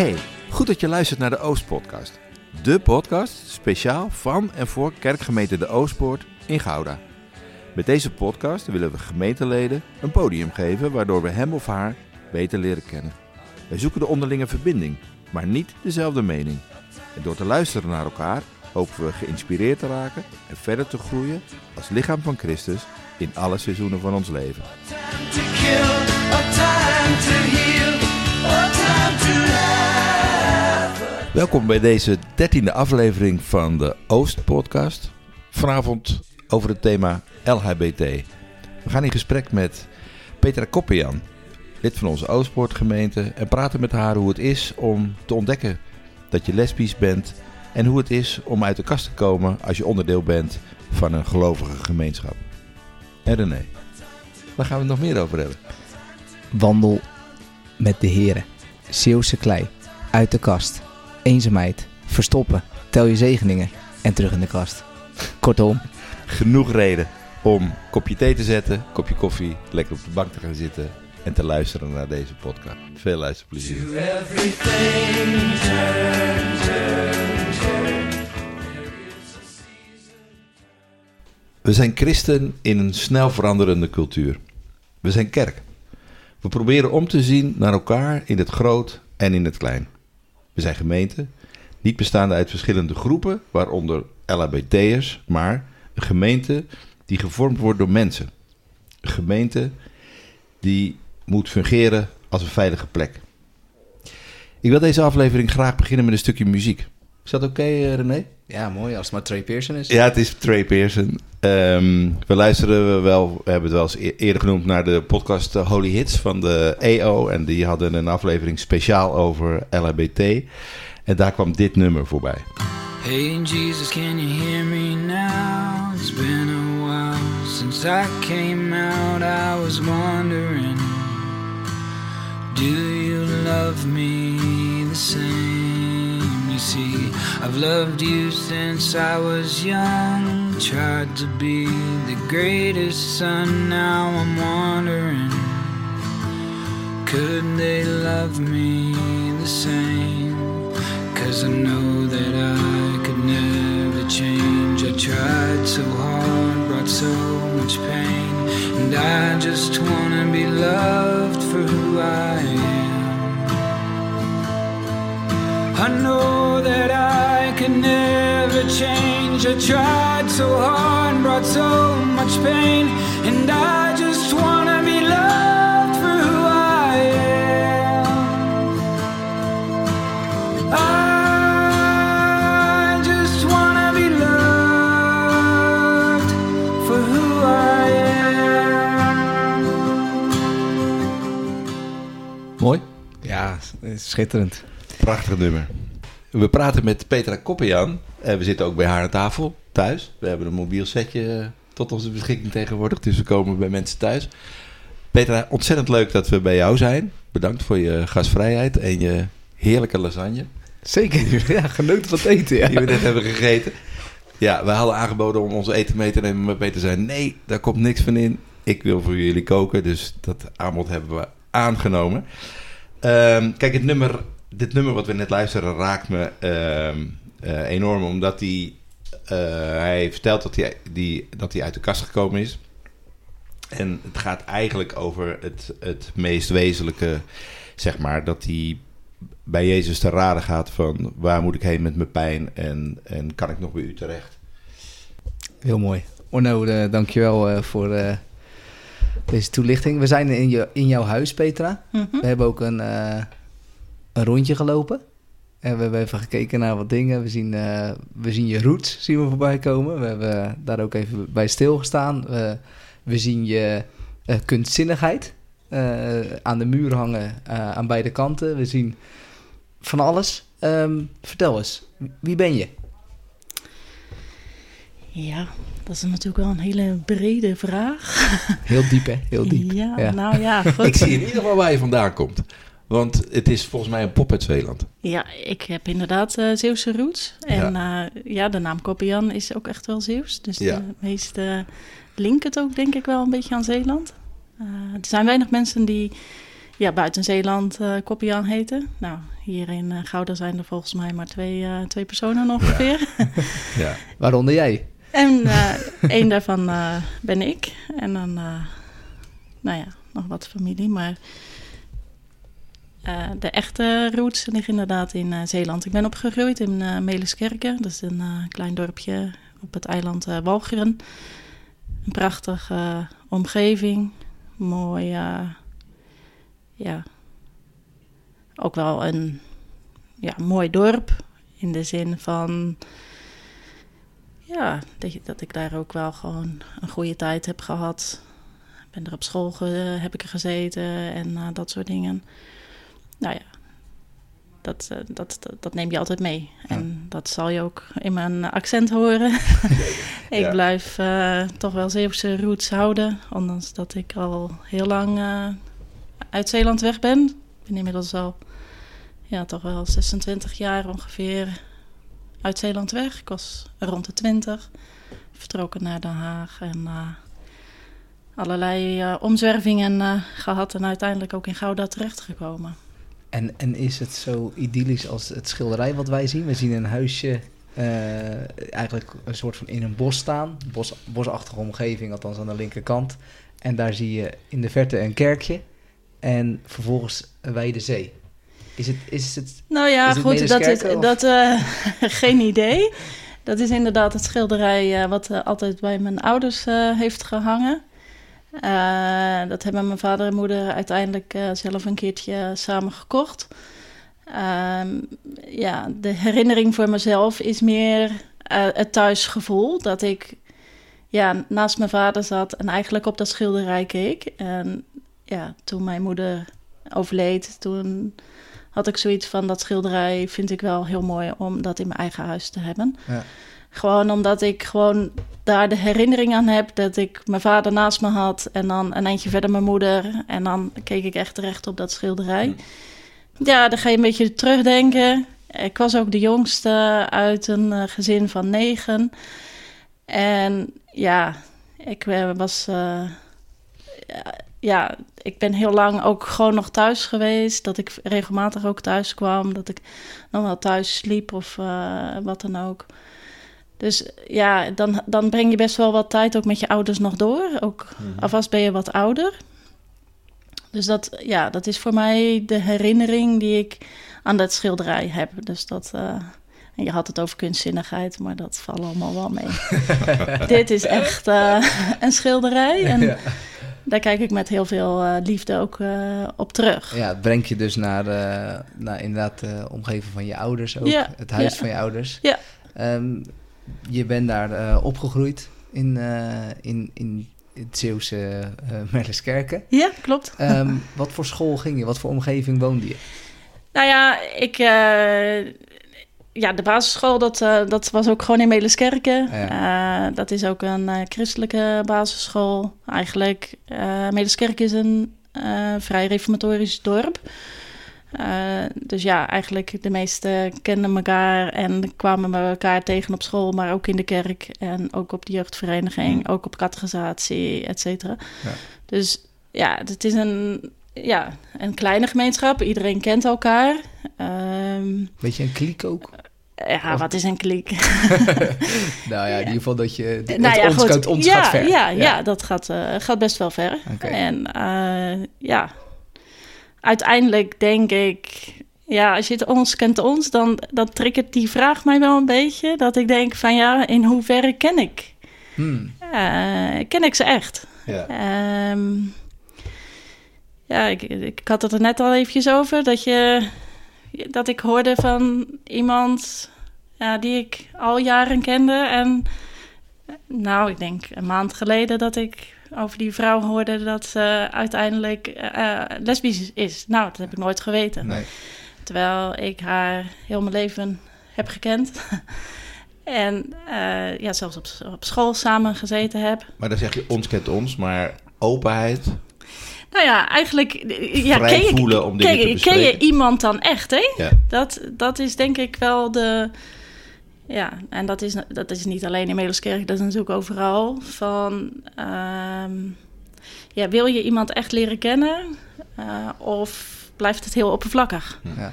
Hey, goed dat je luistert naar de Oostpodcast. De podcast speciaal van en voor kerkgemeente De Oostpoort in Gouda. Met deze podcast willen we gemeenteleden een podium geven waardoor we hem of haar beter leren kennen. Wij zoeken de onderlinge verbinding, maar niet dezelfde mening. En door te luisteren naar elkaar hopen we geïnspireerd te raken en verder te groeien als lichaam van Christus in alle seizoenen van ons leven. time to kill, a time to heal, a time to. Welkom bij deze dertiende aflevering van de Oost Podcast. Vanavond over het thema LHBT. We gaan in gesprek met Petra Koppian, lid van onze Oostpoortgemeente, en praten met haar hoe het is om te ontdekken dat je lesbisch bent en hoe het is om uit de kast te komen als je onderdeel bent van een gelovige gemeenschap. En René, waar gaan we het nog meer over hebben? Wandel met de heren. Zeeuwse klei. Uit de kast. Eenzaamheid. Verstoppen. Tel je zegeningen. En terug in de kast. Kortom, Genoeg reden om een kopje thee te zetten, kopje koffie, lekker op de bank te gaan zitten en te luisteren naar deze podcast. Veel luisterplezier. We zijn christen in een snel veranderende cultuur. We zijn kerk. We proberen om te zien naar elkaar in het groot en in het klein. We zijn gemeente, niet bestaande uit verschillende groepen, waaronder LHBT'ers, maar een gemeente die gevormd wordt door mensen. Een gemeente die moet fungeren als een veilige plek. Ik wil deze aflevering graag beginnen met een stukje muziek. Is dat oké, eh, René? ja mooi als het maar Trey Pearson is. Ja, het is Trey Pearson. Ehm, we luisteren wel, we hebben het wel eens e- eerder genoemd naar de podcast eh, Holy Hits van de EO. En die hadden een aflevering speciaal over LHBT. En daar kwam dit nummer voorbij. Hey Jesus, can you hear me now? It's been a while since I came out. I was wondering, do you love me the same? See, I've loved you since I was young. Tried to be the greatest son. Now I'm wondering, could they love me the same? Cause I know that I could never change. I tried so hard, brought so much pain. And I just wanna be loved for who I am. I know that I could never change. I tried so hard, brought so much pain. And I just wanna be loved for who I am. I just wanna be loved for who I am. Mooi? Ja, schitterend. Prachtig nummer. We praten met Petra Koppian. En we zitten ook bij haar aan tafel, thuis. We hebben een mobiel setje eh, tot onze beschikking tegenwoordig. Dus we komen bij mensen thuis. Petra, ontzettend leuk dat we bij jou zijn. Bedankt voor je gastvrijheid en je heerlijke lasagne. Zeker, ja, genoten van het eten. Ja. die we net hebben gegeten. Ja, we hadden aangeboden om ons eten mee te nemen, maar Peter zei: nee, daar komt niks van in. Ik wil voor jullie koken, dus dat aanbod hebben we aangenomen. Ehm, kijk, het nummer, dit nummer wat we net luisteren raakt me ehm, eh, enorm, omdat hij, eh, hij vertelt dat hij, die, dat hij uit de kast gekomen is. En het gaat eigenlijk over het, het meest wezenlijke, zeg maar, dat hij bij Jezus te raden gaat van waar moet ik heen met mijn pijn en, en kan ik nog bij u terecht? Heel mooi. Orno, eh, dankjewel eh, voor eh, deze toelichting. We zijn in, je, in jouw huis, Petra. Mhm. We hebben ook een, eh, een rondje gelopen. En we hebben even gekeken naar wat dingen. We zien, eh, we zien je roots zien we voorbij komen. We hebben daar ook even bij stilgestaan. We we zien je eh, kunstzinnigheid eh, aan de muur hangen eh, aan beide kanten. We zien van alles. Ehm, vertel eens, wie ben je? Ja, dat is natuurlijk wel een hele brede vraag. Heel diep, hè? Heel diep. Ja, Ja. nou ja, goed. Ik zie in ieder geval waar je vandaan komt. Want het is volgens mij een pop uit Zeeland. Ja, ik heb inderdaad eh, Zeeuwse roots. En ja. ja, de naam Koppian is ook echt wel Zeeuws. Dus Ja. de meeste linken het ook denk ik wel een beetje aan Zeeland. Eh, er zijn weinig mensen die ja, buiten Zeeland uh, Koppian heette. Nou, hier in uh, Gouda zijn er volgens mij maar twee, uh, twee personen ongeveer. Ja. Waaronder jij. en één daarvan ben ik. En dan, nou ja, nog wat familie. Maar de echte roots liggen inderdaad in Zeeland. Ik ben opgegroeid in uh, Meliskerken. Dat is een klein dorpje op het eiland Walcheren. Een prachtige omgeving. Mooi ja, ook wel een ja, mooi dorp. In de zin van, ja, dat, ik daar ook wel gewoon een goede tijd heb gehad. Ben er op school heb ik er gezeten en dat soort dingen. Nou ja, dat, uh, dat, dat, dat, neem je altijd mee. Ja. En dat zal je ook in mijn accent horen. ik ja. blijf uh, toch wel Zeeuwse roots houden. Ondanks dat ik al heel lang uit Zeeland weg ben. Ik ben inmiddels al ja, toch wel 26 jaar ongeveer uit Zeeland weg. Ik was rond de 20, vertrokken naar Den Haag en uh, allerlei omzwervingen gehad en uiteindelijk ook in Gouda terechtgekomen. En, en is het zo idyllisch als het schilderij wat wij zien? We zien een huisje eigenlijk een soort van in een bos staan, bos, bosachtige omgeving, althans aan de linkerkant. En daar zie je in de verte een kerkje en vervolgens een wijde zee. Is het, is het, nou ja, is het goed, dat is dat, uh, geen idee. Dat is inderdaad het schilderij uh, wat altijd bij mijn ouders heeft gehangen. Dat hebben mijn vader en moeder uiteindelijk zelf een keertje samen gekocht. Ehm, ja, de herinnering voor mezelf is meer het thuisgevoel. Dat ik ja, naast mijn vader zat en eigenlijk op dat schilderij keek. En ja, toen mijn moeder overleed, toen had ik zoiets van dat schilderij vind ik wel heel mooi om dat in mijn eigen huis te hebben. Ja. Gewoon omdat ik gewoon daar de herinnering aan heb dat ik mijn vader naast me had en dan een eindje verder mijn moeder en dan keek ik echt terecht op dat schilderij. Ja, dan ga je een beetje terugdenken. Ik was ook de jongste uit een uh, gezin van negen. En ja, ik uh, was. Uh, ja, ik ben heel lang ook gewoon nog thuis geweest. Dat ik regelmatig ook thuis kwam. Dat ik nog wel thuis sliep of uh, wat dan ook. Dus ja, dan, dan breng je best wel wat tijd ook met je ouders nog door. Ook mm-hmm. alvast ben je wat ouder. Dus dat, ja, dat is voor mij de herinnering die ik aan dat schilderij heb. Dus dat... Uh, en je had het over kunstzinnigheid, maar dat valt allemaal wel mee. Dit is echt uh, een schilderij. En ja daar kijk ik met heel veel uh, liefde ook op terug. Ja, het brengt je dus naar, naar inderdaad de omgeving van je ouders ook. Ja, het huis ja. van je ouders. Ja. Um, je bent daar opgegroeid in, in, in het Zeeuwse Merleskerken. Ja, klopt. Um, wat voor school ging je? Wat voor omgeving woonde je? Nou ja, ik ja, de basisschool, dat, uh, dat was ook gewoon in Meliskerken. Ja. Uh, dat is ook een uh, christelijke basisschool. Eigenlijk, Meliskerken is een vrij reformatorisch dorp. Dus ja, eigenlijk de meesten kenden elkaar en kwamen elkaar tegen op school, maar ook in de kerk en ook op de jeugdvereniging, ook op categorisatie, et cetera. Ja. Dus ja, het is een, ja, een kleine gemeenschap. Iedereen kent elkaar. Um, Weet je een kliek ook? Ja, Of- wat is een kliek? nou ja, in ieder geval dat je het, nou ja, ons, goed. het ons ja, gaat ver. Ja, ja. dat gaat, uh, gaat best wel ver. En uh, ja, uiteindelijk denk ik... Ja, als je het ons kent ons, dan, dan triggert die vraag mij wel een beetje. Dat ik denk van ja, in hoeverre ken ik? Hmm. Uh, ken ik ze echt? Ja. Um, ja, ik, ik had het er net al eventjes over. Dat, je, dat ik hoorde van iemand ja, die ik al jaren kende. En nou, ik denk een maand geleden dat ik over die vrouw hoorde dat ze uiteindelijk uh, lesbisch is. Nou, dat heb ik nooit geweten. Nee. Terwijl ik haar heel mijn leven heb gekend. en uh, ja, zelfs op, op school samen gezeten heb. Maar dan zeg je ons kent ons, maar openheid. Nou ja, eigenlijk ja, ken, je, voelen om dingen ken, ken je iemand dan echt, hè? Ja. Dat, dat is denk ik wel de... Ja, en dat is, dat is niet alleen in Medelskerk, dat is natuurlijk overal. Van, um, ja, wil je iemand echt leren kennen? eh, of blijft het heel oppervlakkig? Ja.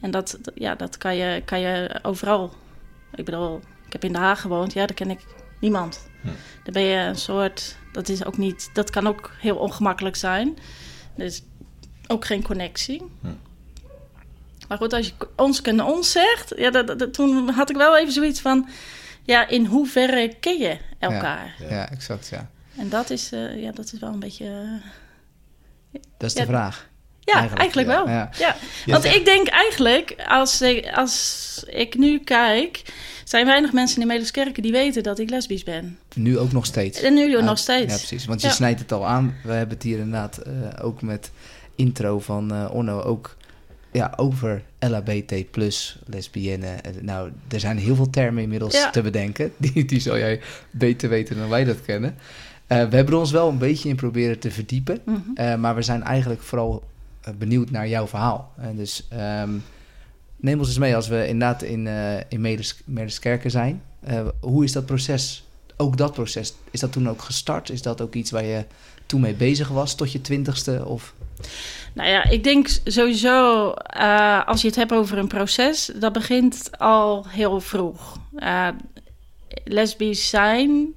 En dat, ja, dat kan, je, kan je overal. Ik bedoel, ik heb in Den Haag gewoond, ja, daar ken ik niemand. Hm. Dan ben je een soort, dat is ook niet, dat kan ook heel ongemakkelijk zijn. Dus ook geen connectie. Hm. Maar goed, als je ons kunnen ons zegt, ja, dat, dat- toen had ik wel even zoiets van, ja, in hoeverre ken je elkaar? Ja, exact, ja. En dat is, eh, ja, dat is wel een beetje, eh, Dat is Ja, de vraag. ja, Eigenlijk, eigenlijk, ja. wel. Ja. Want ik denk eigenlijk, als ik, als ik nu kijk, zijn weinig mensen in Meliskerken die weten dat ik lesbisch ben. Nu ook nog steeds. En nu Ja, nog steeds. Ja, precies. Want je Ja. snijdt het al aan. We hebben het hier inderdaad eh, ook met intro van eh Onno ook ja, over LHBT plus lesbienne. Eh, Nou, er zijn heel veel termen inmiddels Ja. te bedenken. Die, die zal jij beter weten dan wij dat kennen. Eh, we hebben er ons wel een beetje in proberen te verdiepen. Mhm. Eh, maar we zijn eigenlijk vooral benieuwd naar jouw verhaal. En dus ehm, neem ons eens mee als we inderdaad in, in Medes- Mederskerken zijn. Hoe is dat proces, ook dat proces, is dat toen ook gestart? Is dat ook iets waar je toen mee bezig was tot je twintigste? Of... Nou ja, ik denk sowieso, eh, als je het hebt over een proces, dat begint al heel vroeg. Eh, lesbisch zijn,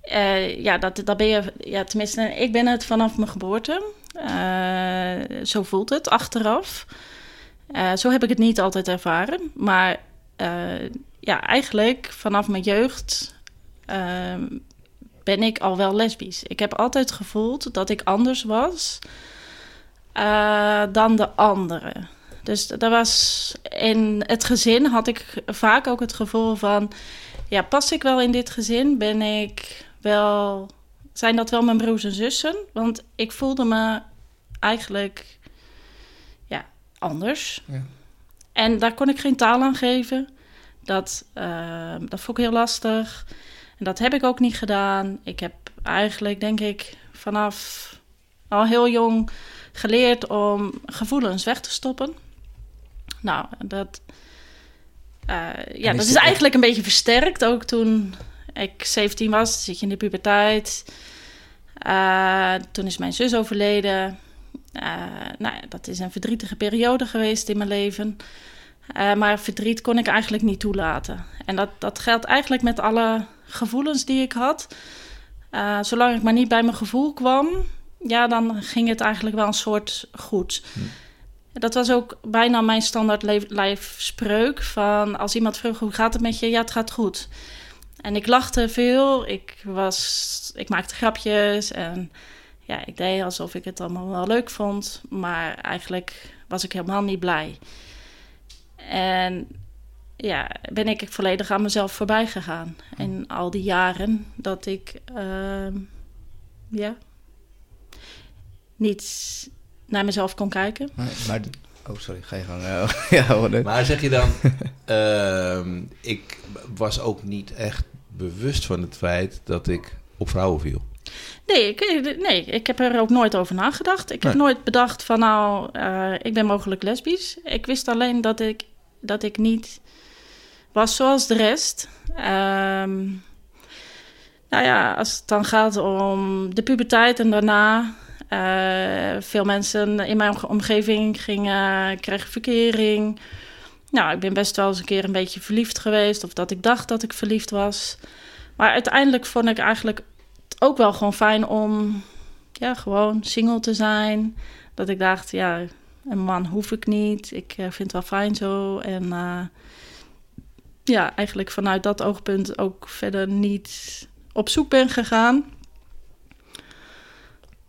eh, ja, dat, dat ben je, ja, tenminste, ik ben het vanaf mijn geboorte. Zo voelt het achteraf. Zo heb ik het niet altijd ervaren, maar ja, eigenlijk vanaf mijn jeugd ben ik al wel lesbisch. Ik heb altijd gevoeld dat ik anders was eh, dan de anderen. Dus dat was in het gezin had ik vaak ook het gevoel van, ja, pas ik wel in dit gezin? Ben ik wel, zijn dat wel mijn broers en zussen? Want ik voelde me eigenlijk, ja, anders. Ja. En daar kon ik geen taal aan geven. Dat, eh, dat vond ik heel lastig. En dat heb ik ook niet gedaan. Ik heb eigenlijk, denk ik, vanaf al heel jong geleerd om gevoelens weg te stoppen. Nou, dat, eh, ja, is dat is eigenlijk een beetje versterkt. Ook toen ik 17 was, zit je in de puberteit. Eh, toen is mijn zus overleden. Eh, nou, ja, dat is een verdrietige periode geweest in mijn leven. Maar verdriet kon ik eigenlijk niet toelaten. En dat, dat geldt eigenlijk met alle gevoelens die ik had. Zolang ik maar niet bij mijn gevoel kwam, ja, dan ging het eigenlijk wel een soort goed. Dat was ook bijna mijn standaard lijfspreuk van als iemand vroeg hoe gaat het met je, ja, het gaat goed. En ik lachte veel, ik, was, ik maakte grapjes en ja, ik deed alsof ik het allemaal wel leuk vond, maar eigenlijk was ik helemaal niet blij. En ja, ben ik volledig aan mezelf voorbij gegaan. En al die jaren dat ik, ehm, ja, niet naar mezelf kon kijken. Maar, oh, sorry, ga je gang. eh, ja, hoor, nee. Maar zeg je dan, ehm, ik was ook niet echt bewust van het feit dat ik op vrouwen viel. Nee ik, nee, ik heb er ook nooit over nagedacht. Ik heb Nee. nooit bedacht van nou, eh, ik ben mogelijk lesbisch. Ik wist alleen dat ik, dat ik niet was zoals de rest. Ehm, nou ja, als het dan gaat om de puberteit en daarna... eh, veel mensen in mijn omgeving gingen, kregen verkering. Nou, ik ben best wel eens een keer een beetje verliefd geweest... of dat ik dacht dat ik verliefd was. Maar uiteindelijk vond ik eigenlijk ook wel gewoon fijn om ja, gewoon single te zijn. Dat ik dacht, ja, een man hoef ik niet. Ik eh, vind het wel fijn zo. En eh, ja, eigenlijk vanuit dat oogpunt ook verder niet op zoek ben gegaan.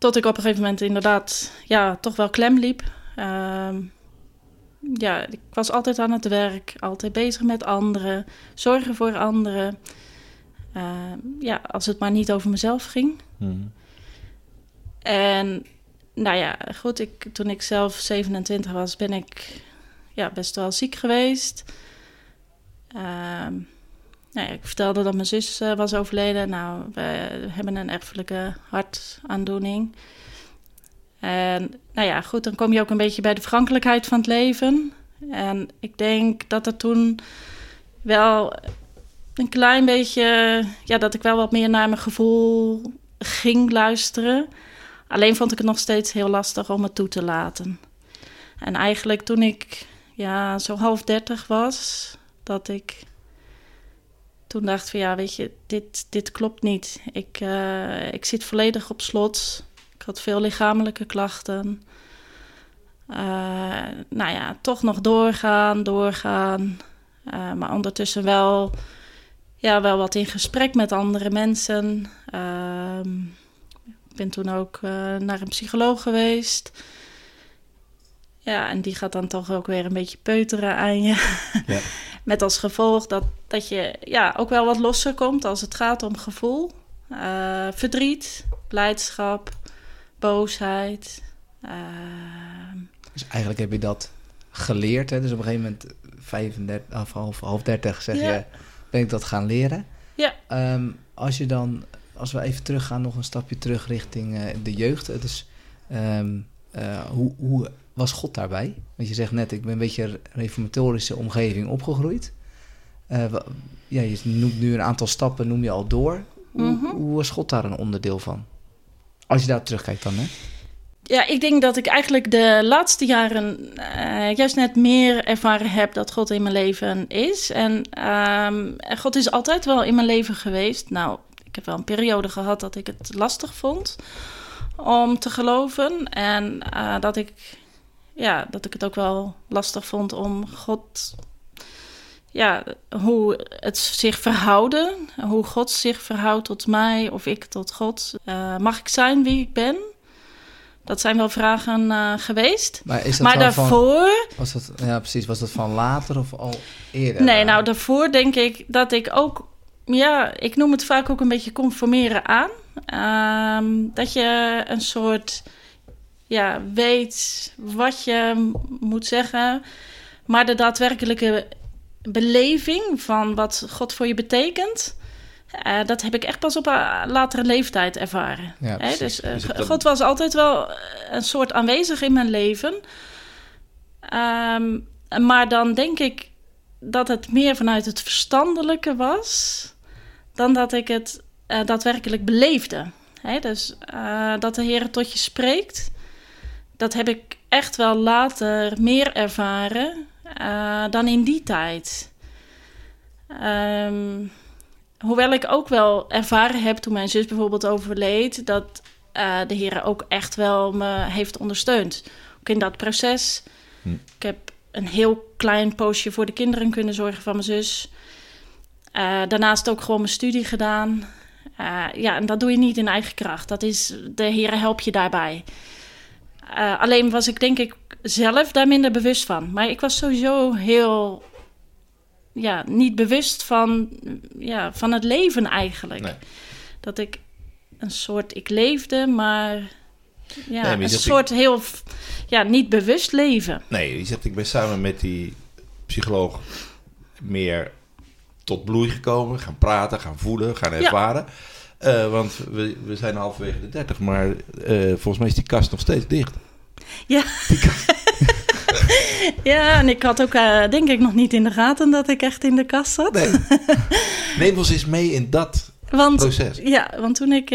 Tot ik op een gegeven moment inderdaad ja, toch wel klem liep. Ehm, ja, ik was altijd aan het werk, altijd bezig met anderen, zorgen voor anderen. Ehm, ja, als het maar niet over mezelf ging. En nou ja, goed, ik, toen ik zelf 27 was, ben ik ja, best wel ziek geweest. Ehm, nou ik vertelde dat mijn zus eh, was overleden. Nou, we hebben een erfelijke hartaandoening. En nou ja, goed, dan kom je ook een beetje bij de vergankelijkheid van het leven. En ik denk dat er toen wel een klein beetje, ja, dat ik wel wat meer naar mijn gevoel ging luisteren. Alleen vond ik het nog steeds heel lastig om het toe te laten. En eigenlijk toen ik ja, zo half dertig was, dat ik toen dacht van ja, weet je, dit, dit klopt niet. Ik, eh, ik zit volledig op slot. Ik had veel lichamelijke klachten. Eh, nou ja, toch nog doorgaan, doorgaan. Eh, maar ondertussen wel, ja, wel wat in gesprek met andere mensen. Ehm, ik ben toen ook naar een psycholoog geweest. Ja, en die gaat dan toch ook weer een beetje peuteren aan je. Ja. Met als gevolg dat, dat je ja, ook wel wat losser komt als het gaat om gevoel. Eh, verdriet, blijdschap, boosheid. Ehm, Dus eigenlijk heb je dat geleerd. Hè? Dus op een gegeven moment, 35, of half, half 30, zeg Ja. je, ben ik dat gaan leren. Ja. Ehm, als je dan, als we even teruggaan, nog een stapje terug richting eh, de jeugd. Dus eh, hoe, hoe was God daarbij? Want je zegt net, ik ben een beetje een reformatorische omgeving opgegroeid. Eh, ja, je noemt nu een aantal stappen, noem je al door. Hoe, Mhm. hoe was God daar een onderdeel van? Als je daar terugkijkt dan, hè? Ja, ik denk dat ik eigenlijk de laatste jaren eh, juist net meer ervaren heb dat God in mijn leven is. En ehm, God is altijd wel in mijn leven geweest. Nou, ik heb wel een periode gehad dat ik het lastig vond om te geloven. En eh, dat, ik, ja, dat ik het ook wel lastig vond om God. Ja, hoe het zich verhouden, hoe God zich verhoudt tot mij of ik tot God. Eh, mag ik zijn wie ik ben? Dat zijn wel vragen eh, geweest. Maar, is dat Maar dan van- daarvoor, Was dat, ja, precies. Was dat van later of al eerder? nee, nou daarvoor denk ik dat ik ook, ja, ik noem het vaak ook een beetje conformeren aan. Ehm, dat je een soort, ja, weet wat je moet zeggen, maar de daadwerkelijke beleving van wat God voor je betekent. eh, dat heb ik echt pas op een latere leeftijd ervaren. Ja, Hè, dus eh, Dus God was altijd wel eh, een soort aanwezig in mijn leven. Ehm, maar dan denk ik dat het meer vanuit het verstandelijke was... dan dat ik het daadwerkelijk beleefde. Hè, dus dat de Heer tot je spreekt... dat heb ik echt wel later meer ervaren eh, dan in die tijd. Ehm, hoewel ik ook wel ervaren heb toen mijn zus bijvoorbeeld overleed... dat eh, de Heer ook echt wel me heeft ondersteund. Ook in dat proces. Hm. Ik heb een heel klein poosje voor de kinderen kunnen zorgen van mijn zus. Eh, daarnaast ook gewoon mijn studie gedaan. Ja, en dat doe je niet in eigen kracht. Dat is, de Heer helpt je daarbij. Eh, alleen was ik denk ik zelf daar minder bewust van. Maar ik was sowieso heel... Ja, niet bewust van, ja, van het leven eigenlijk. Nee. Dat ik een soort... Ik leefde, maar... Ja, maar een soort heel... Ja, niet bewust leven. Nee, je zegt, ik ben samen met die psycholoog meer tot bloei gekomen. Gaan praten, gaan voelen, gaan ervaren. Eh, want we, we zijn halverwege de 30, maar eh, volgens mij is die kast nog steeds dicht. Ja. ja, en ik had ook eh, denk ik nog niet in de gaten dat ik echt in de kast zat. Nee. Neem ons eens mee in dat Want, proces. ja, want toen ik,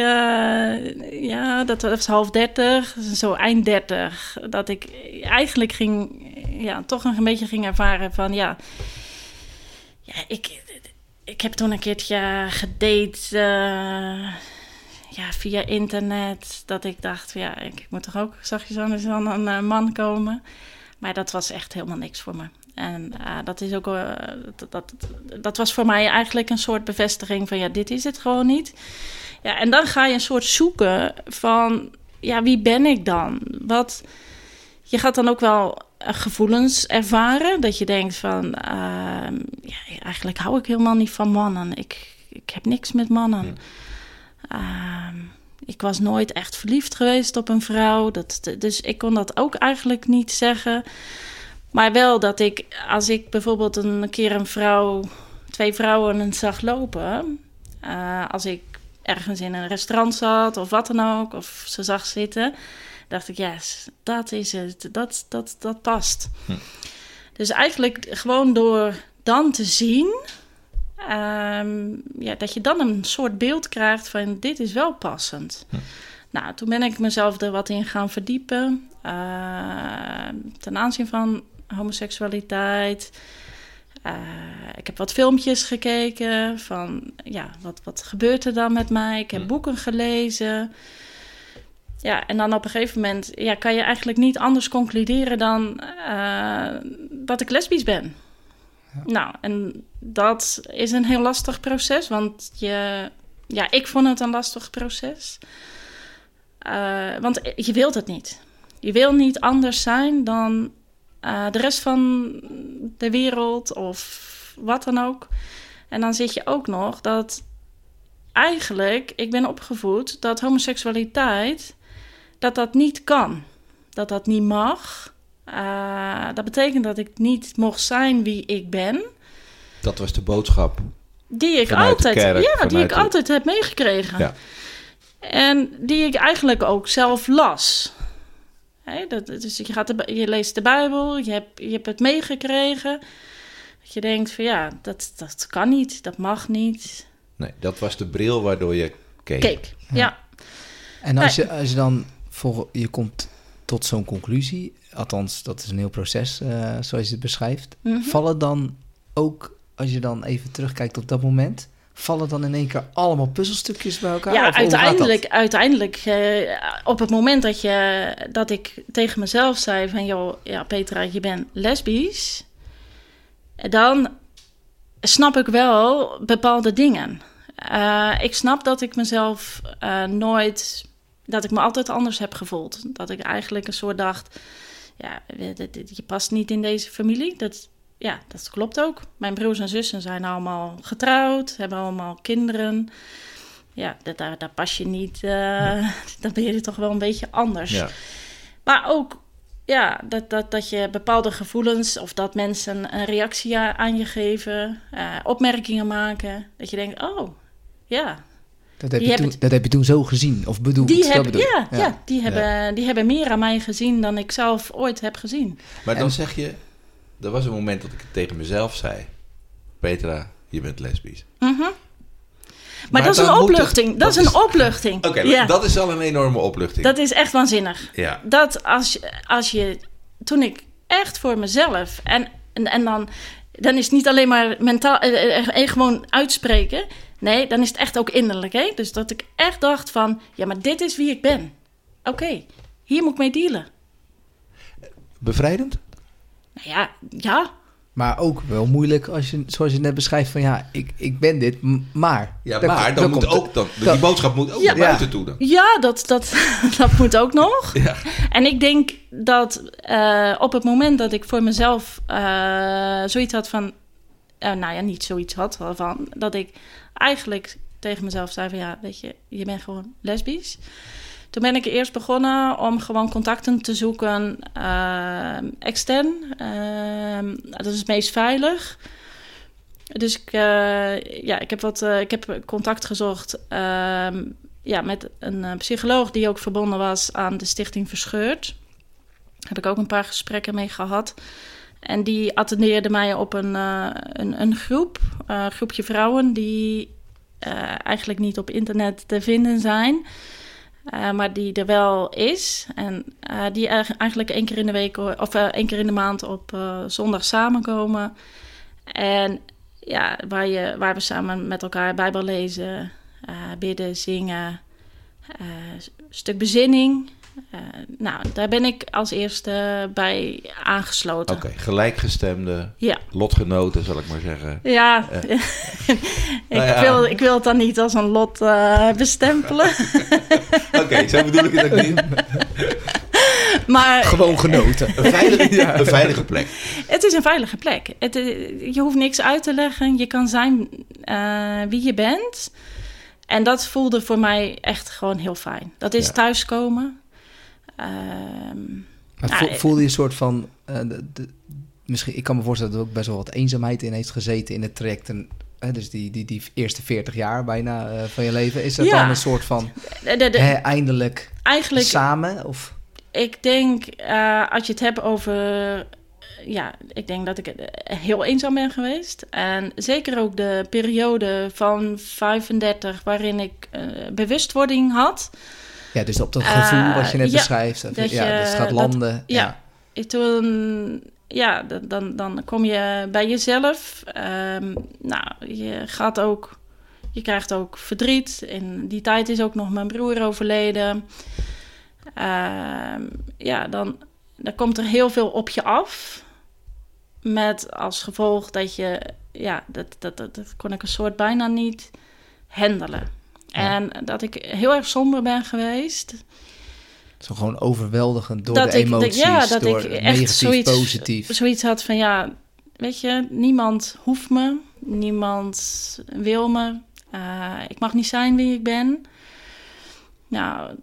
ja, dat was half dertig, zo eind dertig, dat ik eigenlijk ging, ja, toch een beetje ging ervaren van, ja, ja ik, ik heb toen een keertje gedate, eh, ja, via internet, dat ik dacht, ja, ik moet toch ook zachtjes aan van een eh, man komen. Maar dat was echt helemaal niks voor me. En eh, dat is ook, dat, dat, dat was voor mij eigenlijk een soort bevestiging van, ja, dit is het gewoon niet. Ja, en dan ga je een soort zoeken van, ja, wie ben ik dan? Wat, je gaat dan ook wel eh, gevoelens ervaren, dat je denkt van, ehm, ja, eigenlijk hou ik helemaal niet van mannen. Ik, ik heb niks met mannen. Ehm, ik was nooit echt verliefd geweest op een vrouw. Dat, dus ik kon dat ook eigenlijk niet zeggen. Maar wel dat ik, als ik bijvoorbeeld een keer een vrouw, twee vrouwen zag lopen. eh, als ik ergens in een restaurant zat of wat dan ook, of ze zag zitten, dacht ik, yes, dat is het, dat, dat, dat past. Hm. Dus eigenlijk gewoon door dan te zien, ehm, ja, dat je dan een soort beeld krijgt van dit is wel passend. Hm. Nou, toen ben ik mezelf er wat in gaan verdiepen. eh, ten aanzien van homoseksualiteit. Eh, ik heb wat filmpjes gekeken van, ja, wat, wat gebeurt er dan met mij? Ik heb Hm. boeken gelezen. Ja, en dan op een gegeven moment ja, kan je eigenlijk niet anders concluderen dan eh, dat ik lesbisch ben. Nou, en dat is een heel lastig proces, want je, ja, ik vond het een lastig proces. Eh, want je wilt het niet. Je wil niet anders zijn dan eh, de rest van de wereld of wat dan ook. En dan zit je ook nog dat eigenlijk, ik ben opgevoed dat homoseksualiteit, dat dat niet kan. Dat dat niet mag. Eh, dat betekent dat ik niet mocht zijn wie ik ben. Dat was de boodschap. Die ik Vanuit de altijd, kerk, ja, die ik de- altijd heb meegekregen. Ja. En die ik eigenlijk ook zelf las. Hè, dat, dus je, gaat de, je leest de Bijbel, je hebt, je hebt het meegekregen. Dat je denkt van ja, dat, dat kan niet, dat mag niet. Nee, dat was de bril waardoor je keek. Kijk, ja. En als je, als je dan volg, je komt tot zo'n conclusie, althans dat is een heel proces eh, zoals je het beschrijft, Mhm. vallen dan ook, als je dan even terugkijkt op dat moment, vallen dan in één keer allemaal puzzelstukjes bij elkaar? Ja, uiteindelijk, uiteindelijk eh, op het moment dat, je, dat ik tegen mezelf zei van... joh, ja, Petra, je bent lesbisch. Dan snap ik wel bepaalde dingen. Eh, ik snap dat ik mezelf nooit... dat ik me altijd anders heb gevoeld. Dat ik eigenlijk een soort dacht... ja, je past niet in deze familie. Dat, ja, dat klopt ook. Mijn broers en zussen zijn allemaal getrouwd, hebben allemaal kinderen. Ja, dat, daar, daar pas je niet. eh, Dan ben je toch wel een beetje anders. Ja. Maar ook ja, dat, dat, dat je bepaalde gevoelens of dat mensen een reactie aan je geven, eh, opmerkingen maken. Dat je denkt, oh ja, Dat heb, je toen, dat heb je toen zo gezien of bedoeld? die, dat hebben, bedoel ik. ja, ja. die, hebben, die hebben meer aan mij gezien dan ik zelf ooit heb gezien. Maar dan zeg je, er was een moment dat ik het tegen mezelf zei. Petra, je bent lesbisch. Mhm. Maar, dat is een het- opluchting. Dat, is een opluchting. Oké, ja, dat is al een enorme opluchting. dat is echt waanzinnig. Ja, dat als, je- als je, toen ik echt voor mezelf, en, en, en dan, dan is het niet alleen maar mentaal, eh, eh, eh, gewoon uitspreken. Nee, dan is het echt ook innerlijk. Hè? Dus dat ik echt dacht van, ja, maar dit is wie ik ben. Oké, hier moet ik mee dealen. bevrijdend? Nou ja, ja, Maar ook wel moeilijk als je, zoals je net beschrijft, van ja, ik, ik ben dit, maar. Ja, Daar maar dan daar moet komt- ook, dan, die dat- boodschap moet ook Ja. naar buiten toe dan. ja dat, dat, dat moet ook nog. Ja. En ik denk dat eh, op het moment dat ik voor mezelf eh, zoiets had van... eh, nou ja, niet zoiets had, van... Dat ik eigenlijk tegen mezelf zei van... Ja, weet je, je bent gewoon lesbisch. Toen ben ik eerst begonnen om gewoon contacten te zoeken eh, extern. Eh, dat is het meest veilig. Dus ik, ja, ik, heb wat, ik heb contact gezocht ehm, ja, met een psycholoog die ook verbonden was aan de Stichting Verscheurd. Heb ik ook een paar gesprekken mee gehad. En die attendeerde mij op een, eh, een, een groep, eh, groepje vrouwen die eh, eigenlijk niet op internet te vinden zijn. maar die er wel is. En die eigen- eigenlijk één keer in de week of één keer in de maand op zondag samenkomen. En ja, waar, je, waar we samen met elkaar Bijbel lezen, bidden, zingen, een stuk bezinning. Eh, nou, daar ben ik als eerste bij aangesloten. Oké, gelijkgestemde Ja, lotgenoten, zal ik maar zeggen. ja. ik, Nou ja. Wil, ik wil het dan niet als een lot eh, bestempelen. Oké, zo bedoel ik het ook niet. maar Gewoon genoten. Een veilige, een veilige plek. het is een veilige plek. Het, eh, je hoeft niks uit te leggen. Je kan zijn eh, wie je bent. En dat voelde voor mij echt gewoon heel fijn. Dat is Ja. thuiskomen. Ehm, Maar Ja, vo- eh, voelde je een soort van... eh, de, de- misschien, ik kan me voorstellen dat er ook best wel wat eenzaamheid in heeft gezeten in het traject. En, hè, dus die, die, die eerste 40 jaar bijna eh, van je leven. Is dat Ja. dan een soort van de, hè, eindelijk eigenlijk, samen? Of, ik denk, als je het hebt over... Ja, ik denk dat ik heel eenzaam ben geweest. En zeker ook de periode van 35 waarin ik bewustwording had. Ja, dus op dat gevoel Eh, wat je net ja, beschrijft. of- dat ja, je- dus het gaat dat- landen. ja. Toen, ja, dan- dan, dan kom je bij jezelf. Ehm, nou, je gaat ook, je krijgt ook verdriet. In die tijd is ook nog mijn broer overleden. Ehm, ja, dan, dan komt er heel veel op je af. Met als gevolg dat je, ja, dat, dat, dat, dat kon ik een soort bijna niet handelen. Ja. En dat ik heel erg somber ben geweest. Zo gewoon overweldigend door Dat de ik- dat- emoties, ja, dat door ik echt negatief, zoiets- positief. zoiets had van ja, weet je, niemand hoeft me, niemand wil me, eh, ik mag niet zijn wie ik ben. Nou,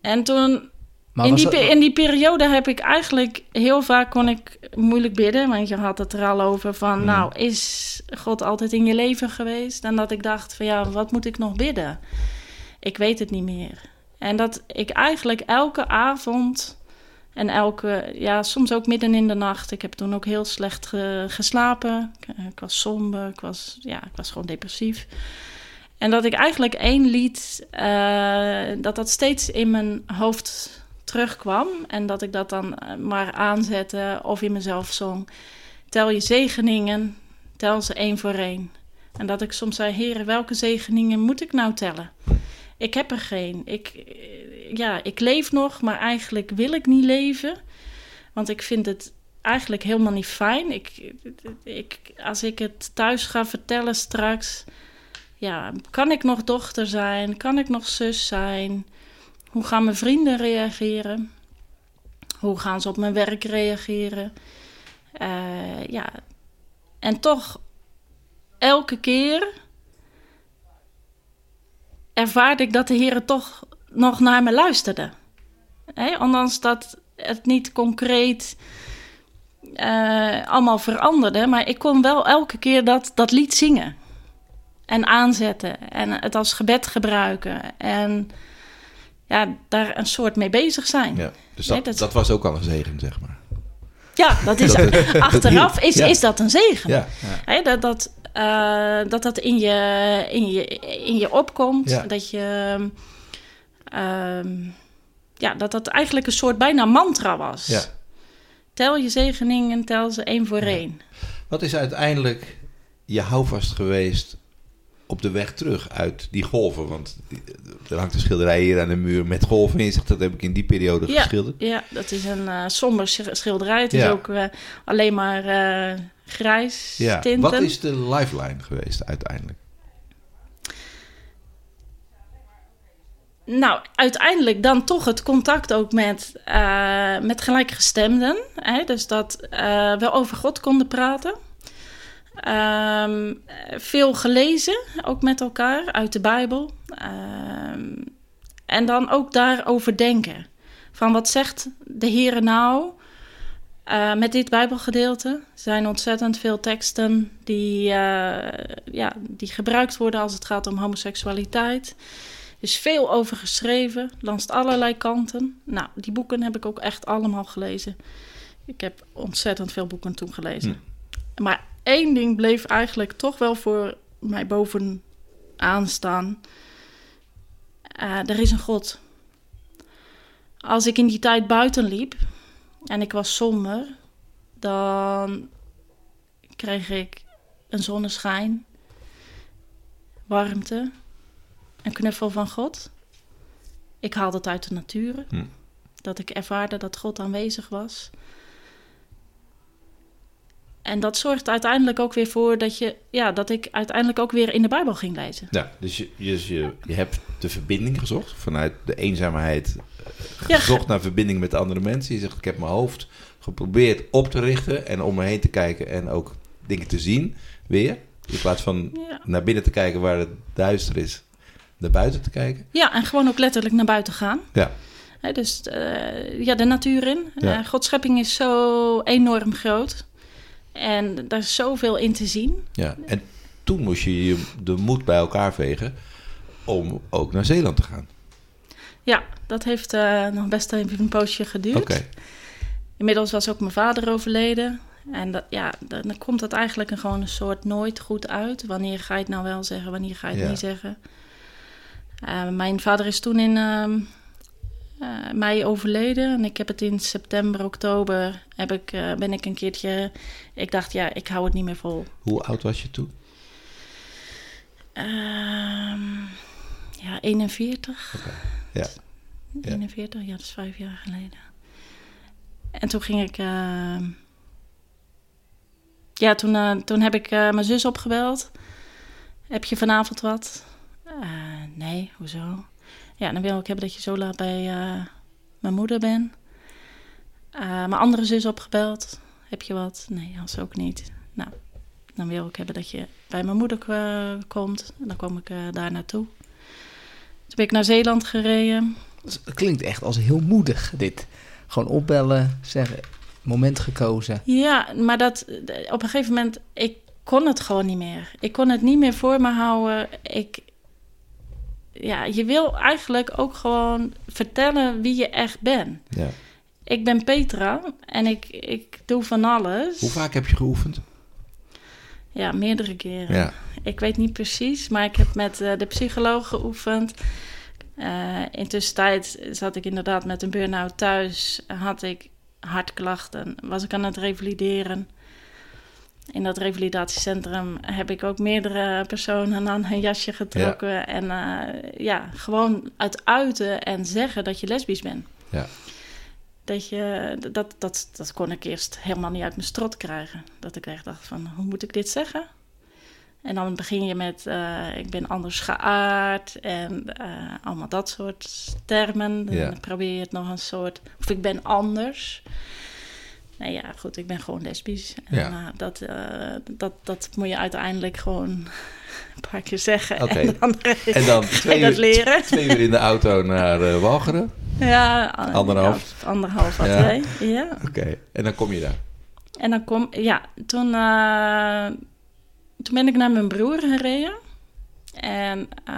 en toen Maar in die, pe- in die periode heb ik eigenlijk heel vaak kon ik moeilijk bidden, want je had het er al over van, Hmm. nou, is God altijd in je leven geweest? En dat ik dacht van ja, wat moet ik nog bidden? Ik weet het niet meer. En dat ik eigenlijk elke avond en elke, ja, soms ook midden in de nacht. Ik heb toen ook heel slecht ge- geslapen. Ik, ik was somber, ik was, ja, ik was gewoon depressief. En dat ik eigenlijk één lied, eh, dat dat steeds in mijn hoofd terugkwam. En dat ik dat dan eh, maar aanzette of in mezelf zong. Tel je zegeningen, tel ze één voor één. En dat ik soms zei, heren, welke zegeningen moet ik nou tellen? Ik heb er geen. Ik, eh, ja, ik leef nog, maar eigenlijk wil ik niet leven. Want ik vind het eigenlijk helemaal niet fijn. Ik, ik, als ik het thuis ga vertellen straks... Ja, kan ik nog dochter zijn? Kan ik nog zus zijn? Hoe gaan mijn vrienden reageren? Hoe gaan ze op mijn werk reageren? Eh, ja, en toch elke keer ervaarde ik dat de Heer toch nog naar me luisterde. Hè? Ondanks dat het niet concreet eh, allemaal veranderde, maar ik kon wel elke keer dat, dat lied zingen. En aanzetten en het als gebed gebruiken. En ja, daar een soort mee bezig zijn. Ja, Ja, dus Nee, dat, dat- was ook al een zegen, zeg maar. dat is Dat- achteraf is, Ja. is dat een zegen. Ja, Hè, dat, dat, eh, dat dat in je, in je, in je opkomt. Ja. Dat je... ehm, ja, dat dat eigenlijk een soort bijna mantra was. ja. Tel je zegeningen, tel ze één voor één. Wat is uiteindelijk je houvast geweest op de weg terug uit die golven? Want er hangt een schilderij hier aan de muur met golven in. Zegt, dat heb ik in die periode Ja, geschilderd. ja, dat is een eh, somber sch- schilderij. Het is ook eh, alleen maar eh, grijs Ja. tinten. Wat is de lifeline geweest uiteindelijk? Nou, uiteindelijk dan toch het contact ook met, met gelijkgestemden. Hè? Dus dat we over God konden praten. Ehm, veel gelezen, ook met elkaar, uit de Bijbel. Ehm, en dan ook daarover denken. Van wat zegt de Heer nou eh, met dit Bijbelgedeelte? Er zijn ontzettend veel teksten die, eh, ja, die gebruikt worden als het gaat om homoseksualiteit. Er is veel over geschreven, langs allerlei kanten. Nou, die boeken heb ik ook echt allemaal gelezen. Ik heb ontzettend veel boeken toen gelezen. Maar één ding bleef eigenlijk toch wel voor mij bovenaan staan. Eh, er is een God. Als ik in die tijd buiten liep en ik was somber, dan kreeg ik een zonneschijn, warmte, een knuffel van God. Ik haalde het uit de natuur. Hm. Dat ik ervaarde dat God aanwezig was. En dat zorgt uiteindelijk ook weer voor dat, je, ja, dat ik uiteindelijk ook weer in de Bijbel ging lezen. Ja, dus je, je, je, je hebt de verbinding gezocht vanuit de eenzaamheid. eh, Ja, gezocht naar verbinding met andere mensen. Je zegt, ik heb mijn hoofd geprobeerd op te richten en om me heen te kijken en ook dingen te zien weer. In plaats van Ja. naar binnen te kijken waar het duister is, naar buiten te kijken. ja, en gewoon ook letterlijk naar buiten gaan. Ja, dus eh, ja, de natuur in. Ja. Eh, Gods schepping is zo enorm groot. En daar is zoveel in te zien. ja. En toen moest je je de moed bij elkaar vegen om ook naar Zeeland te gaan. Ja, dat heeft eh, nog best een poosje geduurd. Inmiddels was ook mijn vader overleden. En dat, ja, dan komt dat eigenlijk een, gewoon een soort nooit goed uit. Wanneer ga je het nou wel zeggen, wanneer ga je het Ja. niet zeggen. Eh, mijn vader is toen in, ehm, eh, mei overleden. En ik heb het in september, oktober, heb ik, eh, ben ik een keertje... Ik dacht, ja, ik hou het niet meer vol. Hoe oud was je toen? Ehm, ja, 41. Ja. Ja. 41, ja, dat is vijf jaar geleden. En toen ging ik... ehm, ja, toen, eh, toen heb ik mijn zus opgebeld. Heb je vanavond wat? Nee, hoezo? Ja, dan wil ik hebben dat je zo laat bij eh, mijn moeder bent. Eh, mijn andere zus opgebeld. Heb je wat? Nee, als ook niet. Nou, dan wil ik hebben dat je bij mijn moeder komt. En dan kom ik eh, daar naartoe. Toen ben ik naar Zeeland gereden. Het klinkt echt als heel moedig, dit. Gewoon opbellen, zeggen, moment gekozen. Ja, maar dat, op een gegeven moment, ik kon het gewoon niet meer. Ik kon het niet meer voor me houden. Ik, ja, je wil eigenlijk ook gewoon vertellen wie je echt bent. Ja. Ik ben Petra en ik, ik doe van alles. Hoe vaak heb je geoefend? Ja, meerdere keren. Ja. Ik weet niet precies, maar ik heb met eh, de psycholoog geoefend. Eh in tussentijd zat ik inderdaad met een burn-out thuis. Had ik hartklachten, was ik aan het revalideren. In dat revalidatiecentrum heb ik ook meerdere personen aan hun jasje getrokken. En eh, ja, gewoon uit uiten en zeggen dat je lesbisch bent. Ja. Dat, je, dat, dat, dat kon ik eerst helemaal niet uit mijn strot krijgen. Dat ik echt dacht van, hoe moet ik dit zeggen? En dan begin je met, eh, ik ben anders geaard en eh, allemaal dat soort termen. Dan Ja. probeer je het nog een soort, of ik ben anders. Nou ja, goed, ik ben gewoon lesbisch. En Ja. eh, dat, eh, dat, dat moet je uiteindelijk gewoon een paar keer zeggen. En dan, En dan twee, uur, leren. twee uur in de auto naar eh, Walcheren. Ja, Anderhalf. ja, anderhalf à Ja. twee. Ja. Oké. En dan kom je daar. En dan kom, ja, toen, eh, toen ben ik naar mijn broer gereden. En eh,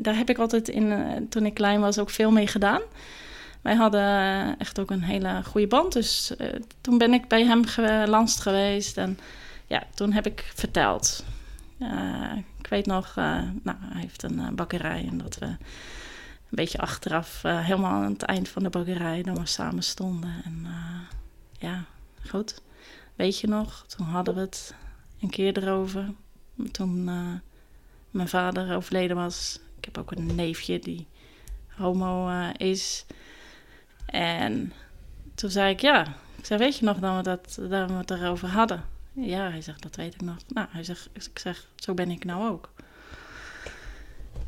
daar heb ik altijd in, eh, toen ik klein was, ook veel mee gedaan. Wij hadden echt ook een hele goede band. Dus eh, toen ben ik bij hem gelanst geweest. En ja, toen heb ik verteld. Eh, ik weet nog, eh, nou, hij heeft een eh, bakkerij. En dat we een beetje achteraf, eh, helemaal aan het eind van de bakkerij, dan we samen stonden. En eh, ja, goed. Weet je nog, toen hadden we het een keer erover. Toen eh, mijn vader overleden was. Ik heb ook een neefje die homo eh, is. En toen zei ik, ja. Ik zei, weet je nog dat we, dat, dat we het erover hadden? Ja, hij zegt, dat weet ik nog. Nou, hij zegt, ik zeg, zo ben ik nou ook.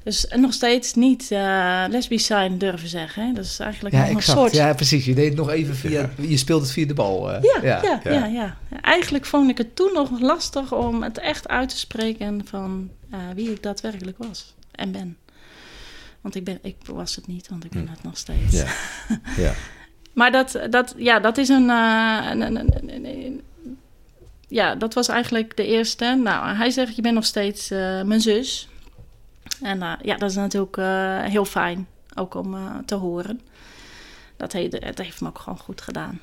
Dus nog steeds niet eh, lesbisch zijn durven zeggen. Hè? Dat is eigenlijk Ja, nog een soort Ja, precies. Je deed het nog even via... Je speelt het via de bal. eh. ja, ja. ja, ja. ja. Ja, Eigenlijk vond ik het toen nog lastig om het echt uit te spreken van eh, wie ik daadwerkelijk was en ben. Want ik, ben, ik was het niet, want ik ben Hm. het nog steeds. Ja. Ja. Maar dat, dat, ja, dat is een, eh, een, een, Ja, dat was eigenlijk de eerste. Nou, hij zegt, je bent nog steeds eh, mijn zus. En eh, ja, dat is natuurlijk heel fijn, ook om te horen. Dat heeft, het heeft me ook gewoon goed gedaan.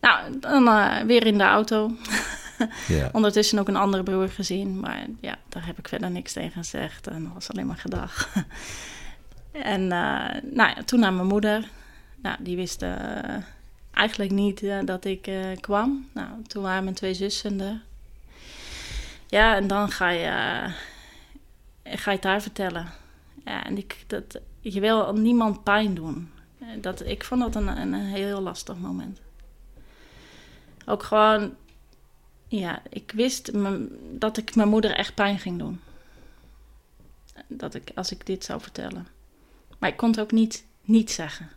Nou, dan weer in de auto. Ja. Ondertussen ook een andere broer gezien. Maar ja, daar heb ik verder niks tegen gezegd. En dat was alleen maar gedag. en eh, nou ja, toen naar mijn moeder. Nou, die wist eh, eigenlijk niet eh, dat ik kwam. Nou, toen waren mijn twee zussen er. Ja, en dan ga je, ga je het haar vertellen. Ja, en ik, dat, je wil niemand pijn doen. Dat, ik vond dat een, een heel lastig moment. Ook gewoon ja, ik wist dat ik mijn moeder echt pijn ging doen. Dat ik, als ik dit zou vertellen. Maar ik kon het ook niet, niet zeggen.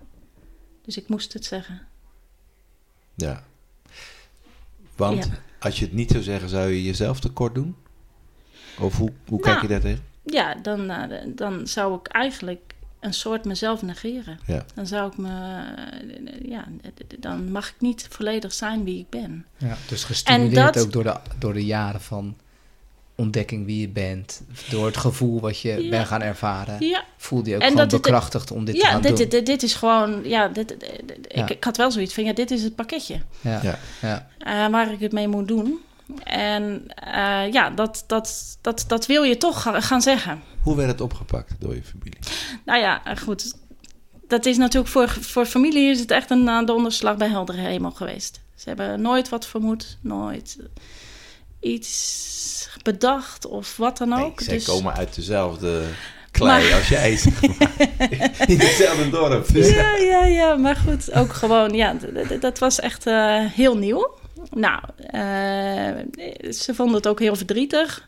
Dus ik moest het zeggen. ja. Want Ja. als je het niet zou zeggen, zou je jezelf tekort doen? Of hoe, hoe kijk Nou. je daar tegen? Ja, dan, eh, dan zou ik eigenlijk een soort mezelf negeren. Ja. Dan zou ik me... Ja, dan mag ik niet volledig zijn wie ik ben. Ja, dus gestimuleerd dat- ook door de, door de jaren van ontdekking wie je bent. Door het gevoel wat je Ja. bent gaan ervaren. Ja, Voelde je ook En gewoon dat dit- bekrachtigd om dit te ja gaan dit, doen. dit, dit is gewoon... Ja, dit, Ja. Ik, ik had wel zoiets van, ja, dit is het pakketje. ja. Ja. Ja. eh, waar ik het mee moet doen. En eh, ja, dat, dat, dat, dat wil je toch ga- gaan zeggen. Hoe werd het opgepakt door je familie? Nou ja, eh, goed. dat is natuurlijk voor, voor familie is het echt een uh, donderslag bij heldere hemel geweest. Ze hebben nooit wat vermoed, nooit iets bedacht of wat dan ook. Nee, zij Dus- komen uit dezelfde klei Maar- als jij. zeg maar. In hetzelfde dorp. Dus Ja, ja, ja, maar goed, ook gewoon, ja, dat was echt eh, heel nieuw. Nou, eh, ze vonden het ook heel verdrietig.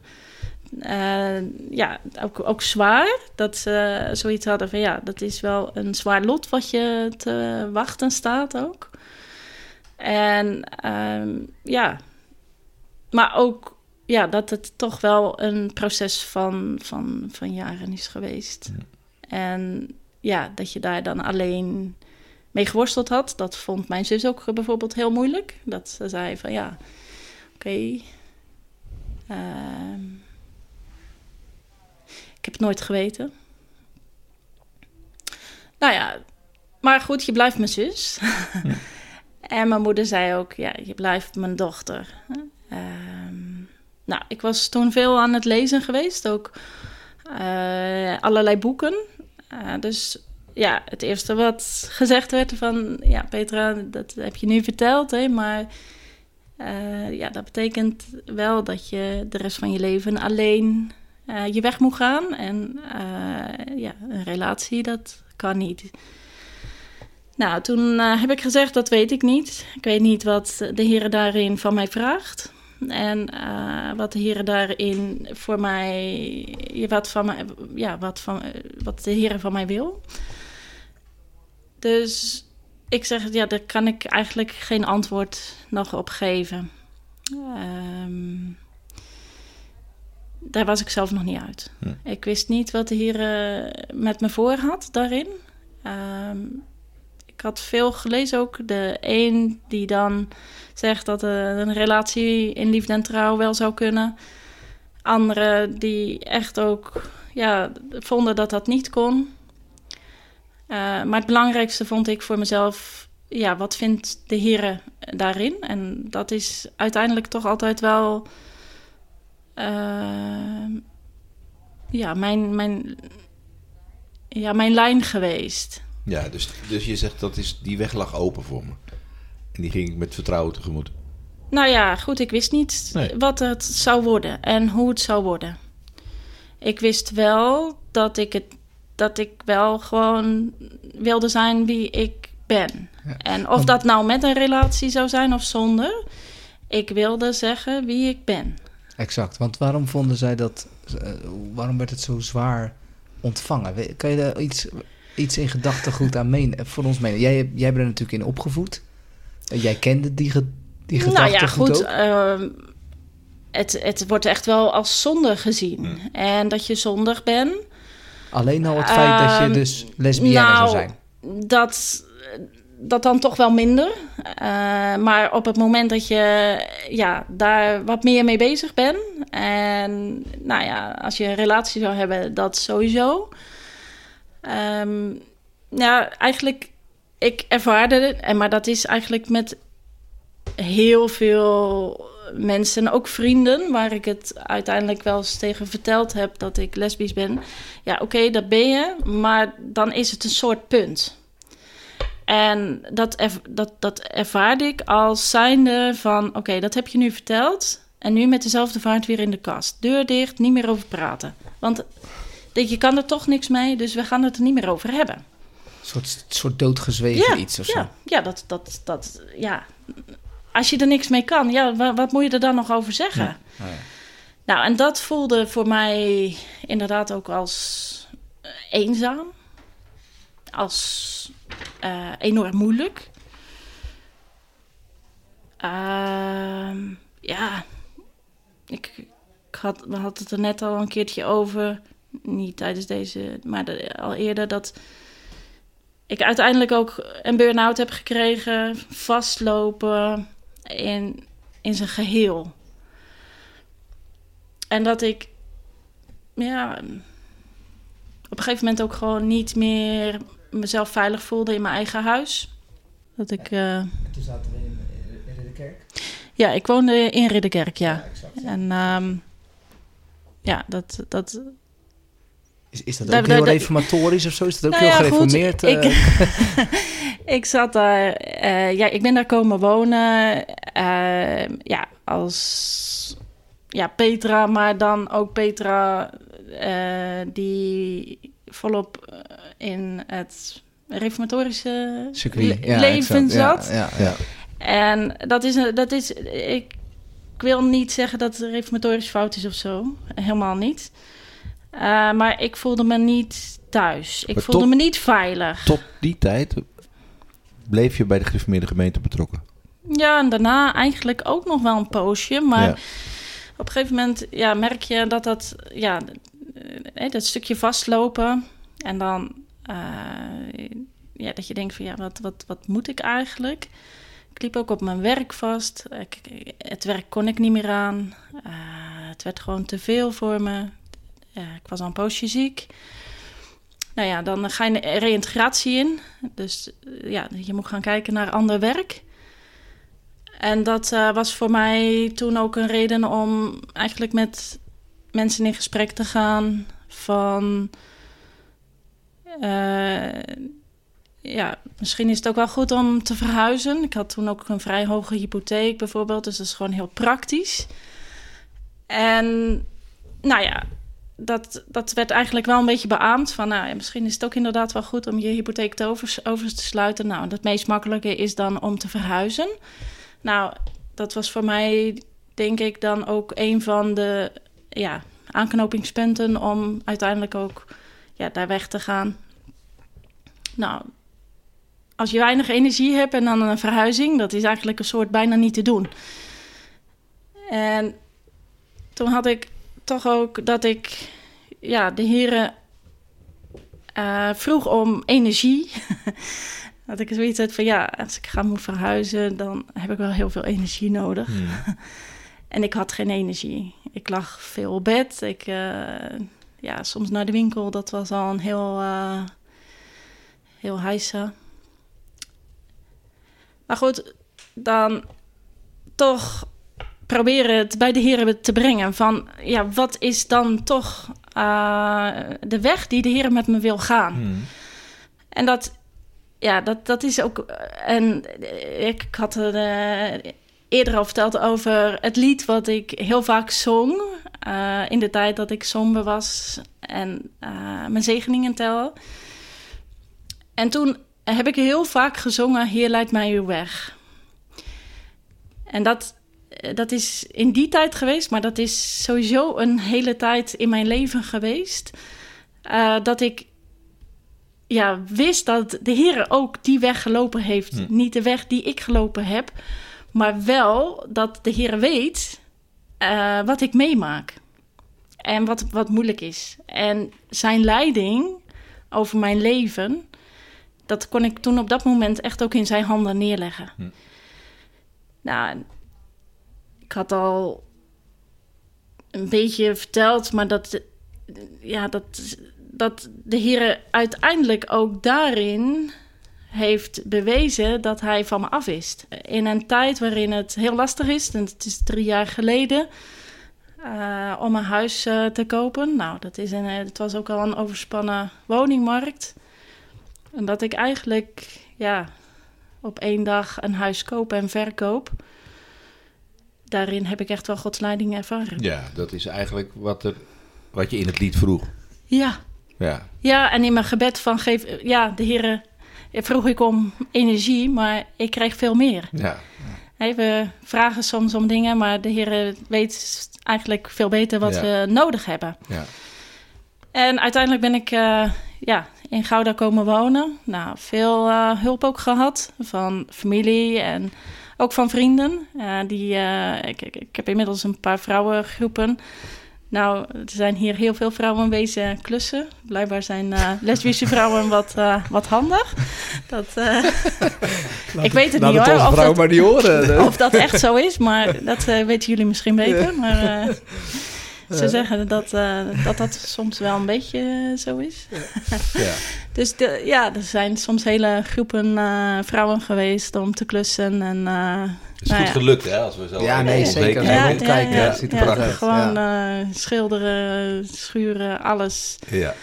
Eh, ja, ook, ook zwaar. Dat ze zoiets hadden van, ja, dat is wel een zwaar lot wat je te wachten staat ook. En ehm, ja, maar ook ja, dat het toch wel een proces van, van, van jaren is geweest. En ja, dat je daar dan alleen mee geworsteld had. Dat vond mijn zus ook bijvoorbeeld heel moeilijk. Dat ze zei van ja, oké. ehm, ik heb het nooit geweten. Nou ja, maar goed, je blijft mijn zus. en mijn moeder zei ook, ja, je blijft mijn dochter. Ehm, nou, ik was toen veel aan het lezen geweest, ook eh, allerlei boeken. Uh, dus ja, het eerste wat gezegd werd van... Ja, Petra, dat heb je nu verteld, hè, maar... Uh, ja, dat betekent wel dat je de rest van je leven alleen uh, je weg moet gaan. En uh, ja, een relatie, dat kan niet. Nou, toen heb ik gezegd, dat weet ik niet. Ik weet niet wat de Heer daarin van mij vraagt. En wat de Heer daarin voor mij, wat van mij, ja, wat, van, wat de Heer van mij wil. Dus ik zeg, ja, daar kan ik eigenlijk geen antwoord nog op geven. Um, daar was ik zelf nog niet uit. Hm. Ik wist niet wat de Heer met me voor had daarin. Um, ik had veel gelezen ook. De een die dan zegt dat een relatie in liefde en trouw wel zou kunnen. Anderen die echt ook ja, vonden dat dat niet kon. Uh, maar het belangrijkste vond ik voor mezelf, ja, wat vindt de Heer daarin? En dat is uiteindelijk toch altijd wel, ja, mijn, mijn, ja, mijn lijn geweest. Ja, dus, dus je zegt dat is, die weg lag open voor me. En die ging ik met vertrouwen tegemoet. Nou ja, goed, ik wist niet Nee. wat het zou worden en hoe het zou worden. Ik wist wel dat ik het dat ik wel gewoon wilde zijn wie ik ben. Ja. En of dat nou met een relatie zou zijn of zonder, ik wilde zeggen wie ik ben. Exact, want waarom vonden zij dat... eh, waarom werd het zo zwaar ontvangen? Kan je daar iets, iets in gedachtegoed aan meen, voor ons meenemen? Jij, jij bent er natuurlijk in opgevoed. Eh, Jij kende die, ge, die nou ja, gedachtegoed goed. ehm, het, het wordt echt wel als zonde gezien. En dat je zondig bent, Alleen al het feit dat je Ehm, dus lesbienne nou, zou zijn. dat, dat dan toch wel minder. Eh, maar op het moment dat je ja, daar wat meer mee bezig bent. En nou ja, als je een relatie zou hebben, dat sowieso. Ehm, ja, eigenlijk, ik ervaarde het. En, maar dat is eigenlijk met heel veel mensen, ook vrienden, waar ik het uiteindelijk wel eens tegen verteld heb dat ik lesbisch ben. Ja, oké, dat ben je, maar dan is het een soort punt. En dat, dat, dat ervaarde ik als zijnde van... oké, dat heb je nu verteld... en nu met dezelfde vaart weer in de kast. Deur dicht, niet meer over praten. Want denk je kan er toch niks mee... dus we gaan het er niet meer over hebben. Een soort, soort doodgezwegen iets of zo. ja, ja, dat, dat, dat, ja. Als je er niks mee kan, ja, wa- wat moet je er dan nog over zeggen? Ja. Nou ja. Nou, en dat voelde voor mij inderdaad ook als eenzaam. Als eh, enorm moeilijk. Ehm, ja, ik, ik had, we hadden het er net al een keertje over. Niet tijdens deze, maar al eerder dat ik uiteindelijk ook een burn-out heb gekregen. Vastlopen in, in zijn geheel. En dat ik, ja, op een gegeven moment ook gewoon niet meer mezelf veilig voelde in mijn eigen huis. Dat ik, eh, Toen zaten we in, in de kerk. ja, ik woonde in Ridderkerk, ja. exact. En ehm, ja, dat, dat, Is, is dat ook daar- heel daar- reformatorisch of zo? Is dat ook Nou heel ja, goed, gereformeerd? ik, eh? ik zat daar, eh, ja, ik ben daar komen wonen, eh, ja, als, ja, Petra, maar dan ook Petra eh, die volop eh, in het reformatorische circuit. le- Ja, leven exact. Zat. Ja, ja. En dat is, een- dat is ik, ik wil niet zeggen dat het reformatorisch fout is of zo. Helemaal niet. Eh, maar ik voelde me niet thuis. Ik Maar voelde tot- me niet veilig. Tot die tijd bleef je bij de gereformeerde gemeente betrokken. Ja, en daarna eigenlijk ook nog wel een poosje. Maar Ja. op een gegeven moment ja, merk je dat dat, ja, eh, dat stukje vastlopen. En dan ja, dat je denkt van ja, wat, wat, wat moet ik eigenlijk? Ik liep ook op mijn werk vast. Het werk kon ik niet meer aan. Eh, het werd gewoon te veel voor me. Eh, ik was al een poosje ziek. Nou ja, dan ga je een reïntegratie in. Dus eh, ja, je moet gaan kijken naar ander werk. En dat eh, was voor mij toen ook een reden om eigenlijk met mensen in gesprek te gaan van... eh, ja, misschien is het ook wel goed om te verhuizen. Ik had toen ook een vrij hoge hypotheek bijvoorbeeld, dus dat is gewoon heel praktisch. En nou ja, dat, dat werd eigenlijk wel een beetje beaamd. Van nou ja, misschien is het ook inderdaad wel goed om je hypotheek te over, te sluiten. Nou, het meest makkelijke is dan om te verhuizen. Nou, dat was voor mij denk ik dan ook een van de ja, aanknopingspunten om uiteindelijk ook ja, daar weg te gaan. Nou, als je weinig energie hebt en dan een verhuizing, dat is eigenlijk een soort bijna niet te doen. En toen had ik toch ook dat ik ja, de heren eh, vroeg om energie. dat ik zoiets had van ja, als ik ga moet verhuizen, dan heb ik wel heel veel energie nodig. En ik had geen energie. Ik lag veel op bed. Ik, eh, ja, soms naar de winkel, dat was al een heel, eh heel heisa. Maar goed, dan toch proberen het bij de heren te brengen. Van, ja, wat is dan toch eh, de weg die de heren met me wil gaan? Hmm. En dat, ja, dat, dat is ook. En ik had er eh, eerder al verteld over het lied wat ik heel vaak zong. Eh, in de tijd dat ik somber was en eh, mijn zegeningen tel. En toen heb ik heel vaak gezongen: Heer, leidt mij uw weg. En dat, dat is in die tijd geweest, maar dat is sowieso een hele tijd in mijn leven geweest. eh, dat ik ja, wist dat de Heer ook die weg gelopen heeft. Hm. Niet de weg die ik gelopen heb, maar wel dat de Heer weet eh, wat ik meemaak. En wat, wat moeilijk is. En zijn leiding over mijn leven, dat kon ik toen op dat moment echt ook in zijn handen neerleggen. Hm. Nou, ik had al een beetje verteld, maar dat, ja, dat, dat de Heer uiteindelijk ook daarin heeft bewezen dat hij van me af is. In een tijd waarin het heel lastig is, en het is drie jaar geleden, eh, om een huis eh, te kopen. Nou, dat is een, eh, het was ook al een overspannen woningmarkt. En dat ik eigenlijk ja, op één dag een huis koop en verkoop. Daarin heb ik echt wel Gods leiding ervaren. Ja, dat is eigenlijk wat, er, wat je in het lied vroeg. Ja, Ja, ja en in mijn gebed van geef... Ja, de Heer vroeg ik om energie, maar ik kreeg veel meer. ja. Hè, we vragen soms om dingen, maar de Heer weet eigenlijk veel beter wat Ja. we nodig hebben. ja. En uiteindelijk ben ik eh, ja, in Gouda komen wonen. Nou, veel eh, hulp ook gehad van familie en ook van vrienden. Eh, die, ik, ik, ik heb inmiddels een paar vrouwengroepen. Nou, er zijn hier heel veel vrouwen wezen klussen. Blijkbaar zijn eh, lesbische vrouwen wat, eh, wat handig. Dat, eh, ik weet het niet het hoor. Of dat, maar niet horen. of dat echt zo is, maar dat weten jullie misschien beter. Maar ze zeggen dat, eh, dat dat soms wel een beetje eh, zo is. ja. Dus de, ja, er zijn soms hele groepen eh, vrouwen geweest om te klussen. En, eh, Het is nou goed ja. gelukt, hè? Als we zo Ja, nee, zeker. Ja, rondkijken, ja, het ziet er ja, prachtig uit. Gewoon eh, schilderen, schuren, alles. Ja.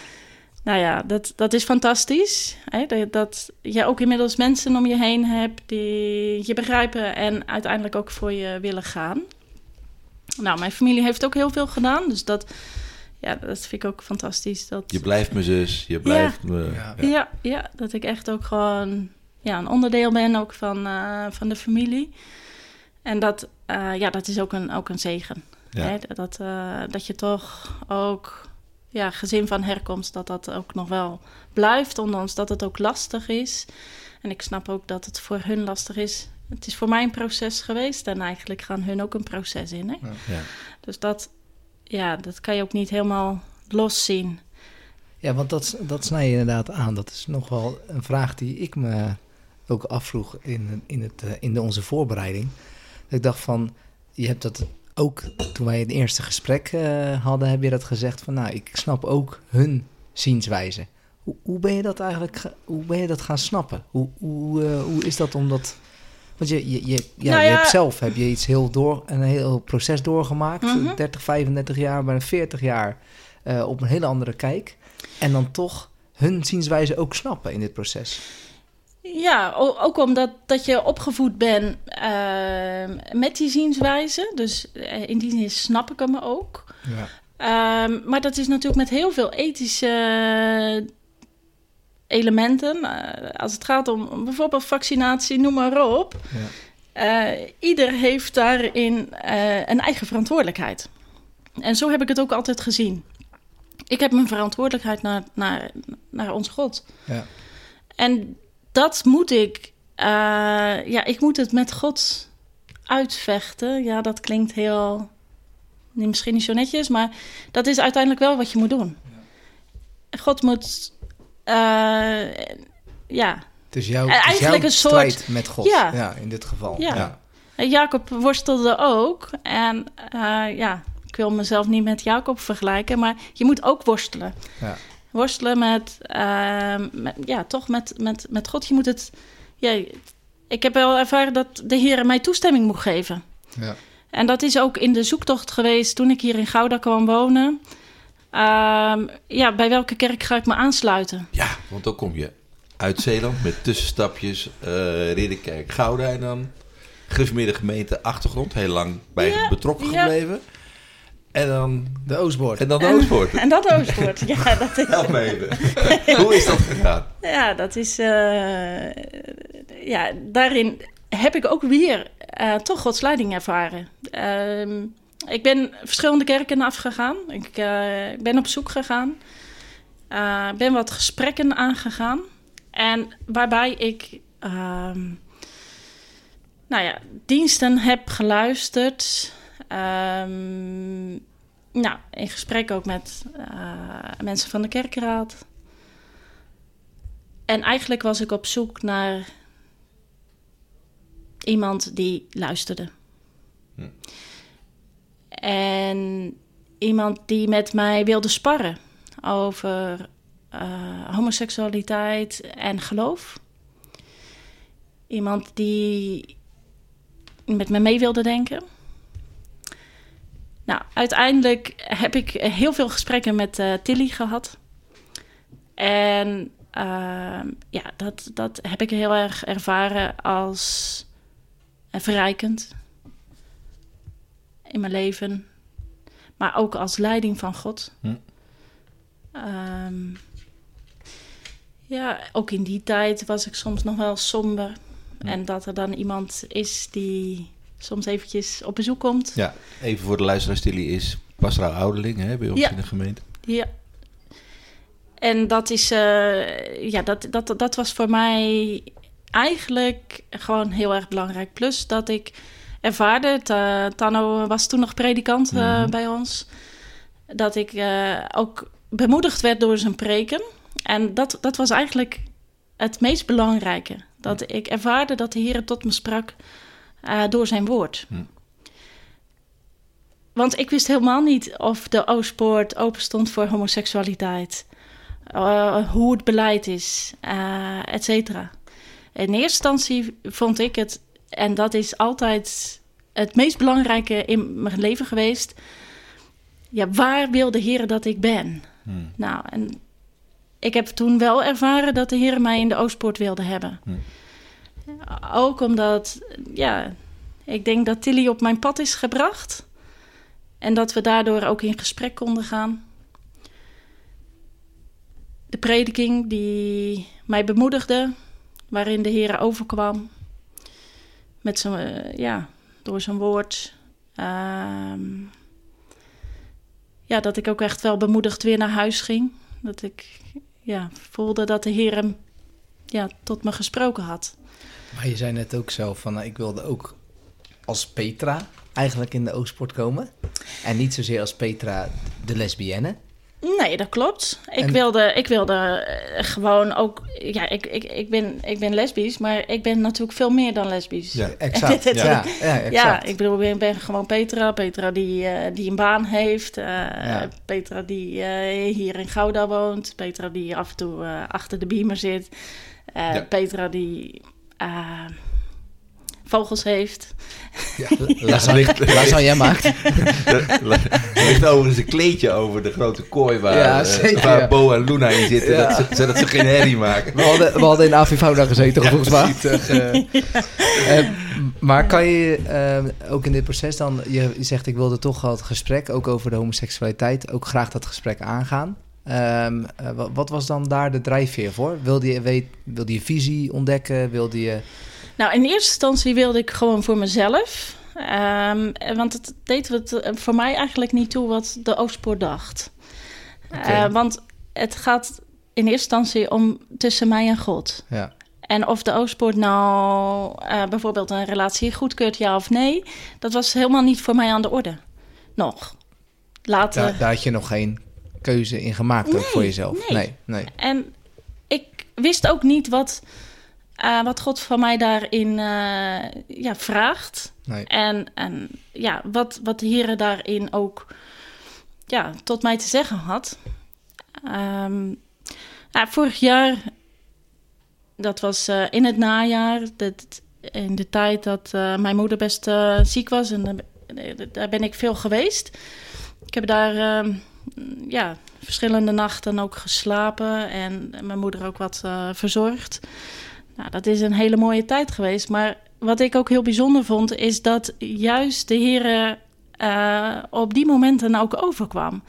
nou ja, dat, dat is fantastisch. Hè? Dat, dat je ook inmiddels mensen om je heen hebt die je begrijpen en uiteindelijk ook voor je willen gaan. Nou, mijn familie heeft ook heel veel gedaan, dus dat, ja, dat vind ik ook fantastisch. Dat, Je blijft mijn zus, je blijft me... Ja. Ja. ja. Ja, dat ik echt ook gewoon ja, een onderdeel ben ook van, eh, van de familie. En dat, eh, ja, dat is ook een, ook een zegen. Ja. Hè? Dat, eh, dat je toch ook ja, gezin van herkomst, dat dat ook nog wel blijft, ondanks dat het ook lastig is. En ik snap ook dat het voor hun lastig is. Het is voor mij een proces geweest en eigenlijk gaan hun ook een proces in. Hè? Ja. Dus dat, ja, dat kan je ook niet helemaal los zien. Ja, want dat, dat snij je inderdaad aan. Dat is nog wel een vraag die ik me ook afvroeg in, in, het, eh, in de, onze voorbereiding. Dat ik dacht van, je hebt dat ook toen wij het eerste gesprek eh, hadden, heb je dat gezegd van, nou, ik snap ook hun zienswijze. Hoe, hoe ben je dat eigenlijk, ge- hoe ben je dat gaan snappen? Hoe, hoe, eh, hoe is dat om dat... Want je, je, je, ja, Nou je hebt zelf heb je iets heel door, een heel proces doorgemaakt. Mhm. 30, 35 jaar, bijna 40 jaar eh, op een hele andere kijk. En dan toch hun zienswijze ook snappen in dit proces. Ja, ook omdat dat je opgevoed bent eh, met die zienswijze. Dus eh, in die zin snap ik hem ook. Ja. Ehm, maar dat is natuurlijk met heel veel ethische elementen. Eh, als het gaat om bijvoorbeeld vaccinatie, noem maar op. Ja. Eh, ieder heeft daarin eh, een eigen verantwoordelijkheid. En zo heb ik het ook altijd gezien. Ik heb mijn verantwoordelijkheid naar, naar, naar ons God. Ja. En dat moet ik, ja, ik moet het met God uitvechten. Ja, dat klinkt heel, misschien niet zo netjes, maar dat is uiteindelijk wel wat je moet doen. God moet, ja, Het is jouw, Eh, eigenlijk jouw een soort- strijd met God. Ja. Ja. in dit geval. Ja. Ja. En Jacob worstelde ook. En eh, ja, ik wil mezelf niet met Jacob vergelijken, maar je moet ook worstelen. Ja. Worstelen met, eh, met- ja, toch met, met, met God. Je moet het, ja, ik heb wel ervaren dat de Heer mij toestemming moet geven. Ja. En dat is ook in de zoektocht geweest toen ik hier in Gouda kwam wonen. Ehm, ja, bij welke kerk ga ik me aansluiten? Ja, want dan kom je uit Zeeland met tussenstapjes, eh Ridderkerk, Gouda en dan gereformeerde gemeente achtergrond, heel lang bij Ja, betrokken ja. gebleven. En dan, De Oostboord. en dan de Oostpoort. En dat Oostwoord. ja, dat is, Help me even. Hoe is dat gegaan? Ja, dat is. eh, ja, daarin heb ik ook weer eh, toch Gods leiding ervaren. Ehm, ik ben verschillende kerken afgegaan. Ik eh, ben op zoek gegaan. Eh, ben wat gesprekken aangegaan. En waarbij ik. ehm, nou ja, diensten heb geluisterd. Ehm, nou, in gesprek ook met eh, mensen van de kerkraad. En eigenlijk was ik op zoek naar iemand die luisterde. Hm. En iemand die met mij wilde sparren over eh, homoseksualiteit en geloof. Iemand die met me mee wilde denken. Nou, uiteindelijk heb ik heel veel gesprekken met eh, Tilly gehad. En ehm, ja, dat, dat heb ik heel erg ervaren als verrijkend in mijn leven. Maar ook als leiding van God. Hm. Ehm, ja, ook in die tijd was ik soms nog wel somber. En dat er dan iemand is die soms eventjes op bezoek komt. Ja, even voor de luisteraars, Tilly is pastoraal ouderling hè, bij ons Ja. in de gemeente. Ja. En dat is, eh, ja, dat, dat, dat was voor mij eigenlijk gewoon heel erg belangrijk. Plus dat ik ervaarde, Ta- Tano was toen nog predikant eh, Mhm. bij ons, dat ik eh, ook bemoedigd werd door zijn preken. En dat, dat was eigenlijk het meest belangrijke. Dat ik ervaarde dat de Heer tot me sprak eh, door zijn woord. Want ik wist helemaal niet of de Oostpoort open stond voor homoseksualiteit. hoe het beleid is, eh et cetera. In eerste instantie vond ik het, en dat is altijd het meest belangrijke in mijn leven geweest. Ja, waar wil de Heer dat ik ben? Hmm. Nou, en ik heb toen wel ervaren dat de Heer mij in de Oostpoort wilde hebben. Hm. Ook omdat, ja, ik denk dat Tilly op mijn pad is gebracht. En dat we daardoor ook in gesprek konden gaan. De prediking die mij bemoedigde, waarin de Heer overkwam. Met zijn, eh, ja, door zijn woord. Ehm, ja, dat ik ook echt wel bemoedigd weer naar huis ging. Dat ik ja, voelde dat de Heer hem ja, tot me gesproken had. Maar je zei net ook zelf van, nou, ik wilde ook als Petra eigenlijk in de Oostpoort komen. En niet zozeer als Petra de lesbienne. Nee, dat klopt. Ik En- wilde, ik wilde eh, gewoon ook... Ja, ik, ik, ik, ben, ik ben lesbisch, maar ik ben natuurlijk veel meer dan lesbisch. Ja. Exact. Ja. ja, ja, Ja, exact. ik bedoel, ik ben gewoon Petra. Petra die, eh, die een baan heeft. eh, Ja. Petra die hier in Gouda woont. Petra die af en toe achter de beamer zit. Petra die vogels heeft. Lasagne, lasagne maakt. Er ligt overigens een kleedje over de grote kooi waar, Ja, eh, zeker, waar ja. Bo en Luna in zitten. Ja. Dat ze, zodat ze geen herrie maken. We hadden, we hadden in Avifauna gezeten, volgens mij. Eh, maar kan je eh, ook in dit proces dan... Je, je zegt, ik wilde toch wel het gesprek, ook over de homoseksualiteit... ook graag dat gesprek aangaan. Ehm, eh, wa- wat was dan daar de drijfveer voor? Wilde je, weet, wilde je visie ontdekken? Wilde je... Nou, in eerste instantie wilde ik gewoon voor mezelf. Ehm, want het deed het eh, voor mij eigenlijk niet toe wat de Oostpoort dacht. Eh, want het gaat in eerste instantie om tussen mij en God. Ja, En of de Oostpoort nou eh, bijvoorbeeld een relatie goedkeurt, ja of nee, dat was helemaal niet voor mij aan de orde. Nog. Later. daar, daar had je nog geen keuze in gemaakt ook voor jezelf. nee. Nee, nee. En ik wist ook niet wat, eh, wat God van mij daarin eh, ja, vraagt. nee. En, en ja, wat, wat de Heer daarin ook ja, tot mij te zeggen had. Ehm, vorig jaar, dat was eh, in het najaar, dat, in de tijd dat mijn moeder best ziek was. En daar- ben ik veel geweest. Ik heb daar ehm, ja, verschillende nachten ook geslapen en mijn moeder ook wat verzorgd. Nou, dat is een hele mooie tijd geweest. Maar wat ik ook heel bijzonder vond, is dat juist de Heer eh, op die momenten ook overkwam.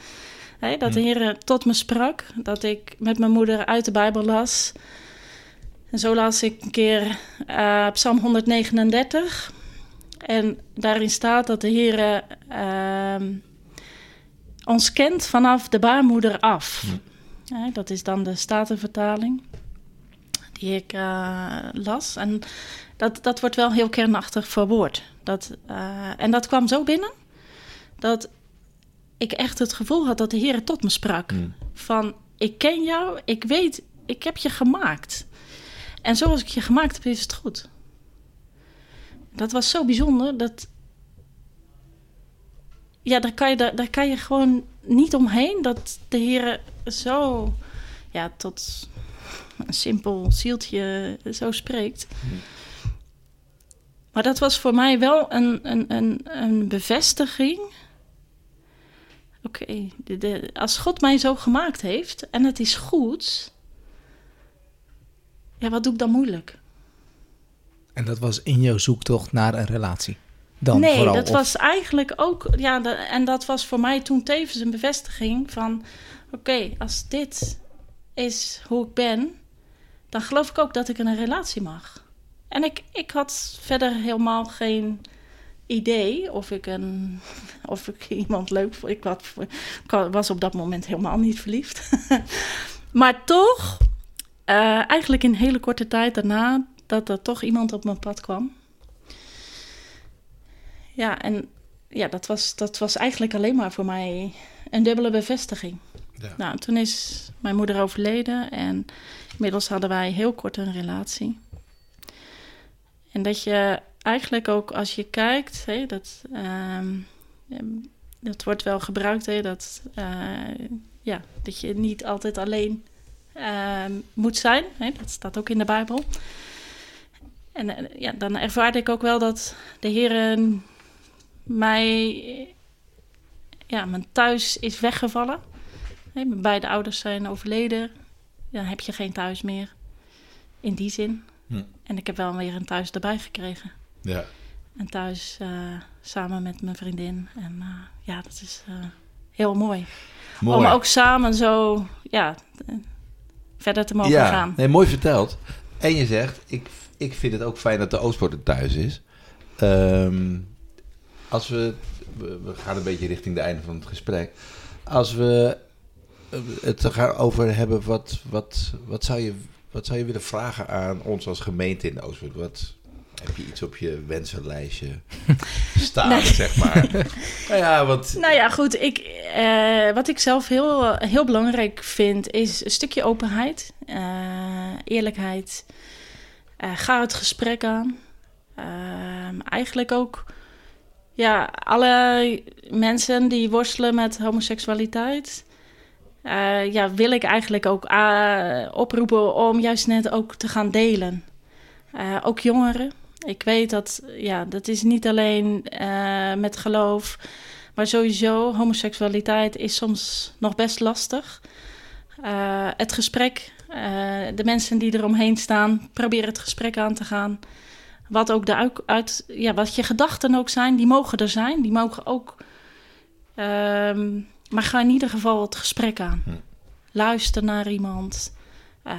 Dat de Heer tot me sprak, dat ik met mijn moeder uit de Bijbel las. En zo las ik een keer eh, Psalm 139. En daarin staat dat de Heer ehm, ons kent vanaf de baarmoeder af. Dat is dan de Statenvertaling die ik eh, las. En dat, dat wordt wel heel kernachtig verwoord. Dat, eh, en dat kwam zo binnen dat ik echt het gevoel had dat de Heer tot me sprak. Mm. Van, ik ken jou, ik weet, ik heb je gemaakt. En zoals ik je gemaakt heb, is het goed. Dat was zo bijzonder, dat... Ja, daar kan je, daar, daar kan je gewoon niet omheen. Dat de Heer zo, ja, tot een simpel zieltje zo spreekt. Maar dat was voor mij wel een, een, een, een bevestiging. Oké, als God mij zo gemaakt heeft en het is goed, ja, wat doe ik dan moeilijk? En dat was in jouw zoektocht naar een relatie? Dan nee, vooral, dat of- was eigenlijk ook, ja, de- en dat was voor mij toen tevens een bevestiging van, oké, als dit is hoe ik ben, dan geloof ik ook dat ik in een relatie mag. En ik, ik had verder helemaal geen idee of ik, een, of ik iemand leuk vond. Ik was op dat moment helemaal niet verliefd. maar toch, eh, eigenlijk in hele korte tijd daarna, dat er toch iemand op mijn pad kwam. Ja, en ja, dat was, dat was eigenlijk alleen maar voor mij een dubbele bevestiging. Nou, toen is mijn moeder overleden en inmiddels hadden wij heel kort een relatie. En dat je eigenlijk ook als je kijkt, dat, ehm, ehm, dat wordt wel gebruikt, dat, eh, ja, dat je niet altijd alleen ehm, moet zijn. Dat staat ook in de Bijbel. En eh, ja, dan ervaarde ik ook wel dat de Heer mij, ja, mijn thuis is weggevallen. Hè, mijn beide ouders zijn overleden. ja, heb je geen thuis meer. In die zin. Hm. En ik heb wel weer een thuis erbij gekregen. Ja. En thuis eh, samen met mijn vriendin. En eh, ja, dat is eh, heel mooi. Mooi. Om ook samen zo ja, verder te mogen ja, gaan. Nee, mooi verteld. En je zegt, ik, ik vind het ook fijn dat de Oostpoort er thuis is. Ehm, als we, we, we gaan een beetje richting het einde van het gesprek. Als we het er gaan over hebben, wat, wat, wat, zou je, wat zou je willen vragen aan ons als gemeente in Oostpoort? Wat, heb je iets op je wensenlijstje staan, Nee. zeg maar? nou ja, want... Nou ja, goed. Ik, eh, wat ik zelf heel, heel belangrijk vind, is een stukje openheid, eh, eerlijkheid. Eh, ga het gesprek aan. Ehm, eigenlijk ook, ja, alle mensen die worstelen met homoseksualiteit, eh, ja, wil ik eigenlijk ook eh, oproepen om juist net ook te gaan delen. Eh, ook jongeren. Ik weet dat, ja, dat is niet alleen eh, met geloof. Maar sowieso, homoseksualiteit is soms nog best lastig. Het gesprek, de mensen die eromheen staan, probeer het gesprek aan te gaan. Wat ook de uit, uit- ja, wat je gedachten ook zijn, die mogen er zijn. Die mogen ook. ehm, maar ga in ieder geval het gesprek aan. Hm. Luister naar iemand. eh,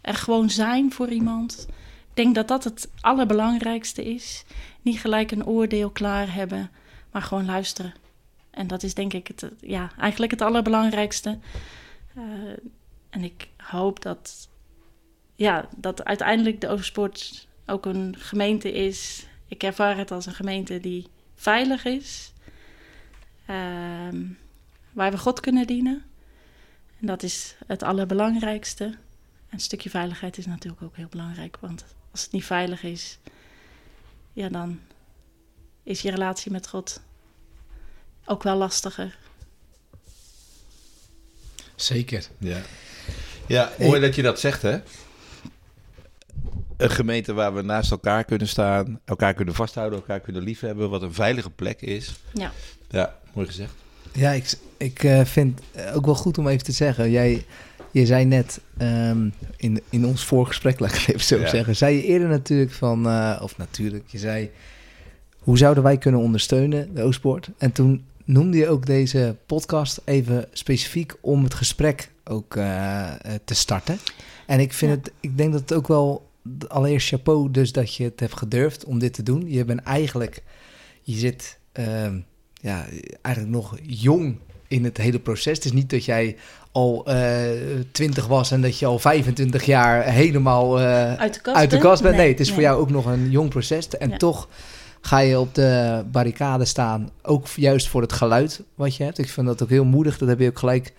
er gewoon zijn voor iemand. Ik denk dat dat het allerbelangrijkste is. Niet gelijk een oordeel klaar hebben maar gewoon luisteren. En dat is denk ik het, ja, eigenlijk het allerbelangrijkste. Eh, en ik hoop dat, ja, dat uiteindelijk de Oversport ook een gemeente is. Ik ervaar het als een gemeente die veilig is. ehm, waar we God kunnen dienen. En dat is het allerbelangrijkste. En een stukje veiligheid is natuurlijk ook heel belangrijk. Want als het niet veilig is, ja, dan is je relatie met God ook wel lastiger. Zeker. Ja. ja, mooi dat je dat zegt, hè? Een gemeente waar we naast elkaar kunnen staan, elkaar kunnen vasthouden, elkaar kunnen liefhebben, wat een veilige plek is. Ja. Ja, mooi gezegd. Ja, ik, ik eh, vind het ook wel goed om even te zeggen. Jij, je zei net ehm, in, in ons voorgesprek, laat ik het even zo Ja. zeggen, zei je eerder natuurlijk van, eh, of natuurlijk, je zei, hoe zouden wij kunnen ondersteunen, de Oostpoort? En toen noemde je ook deze podcast even specifiek om het gesprek ook eh, te starten. En ik vind Ja. het, ik denk dat het ook wel, allereerst chapeau dus dat je het hebt gedurfd om dit te doen. Je bent eigenlijk, je zit ehm, ja, eigenlijk nog jong in het hele proces. Het is niet dat jij al twintig was en dat je al 25 jaar helemaal eh, Uit de kast uit de bent? kast bent. Nee, het is nee. voor jou ook nog een jong proces. En Ja. toch ga je op de barricade staan, ook juist voor het geluid wat je hebt. Ik vind dat ook heel moedig. Dat heb je ook gelijk,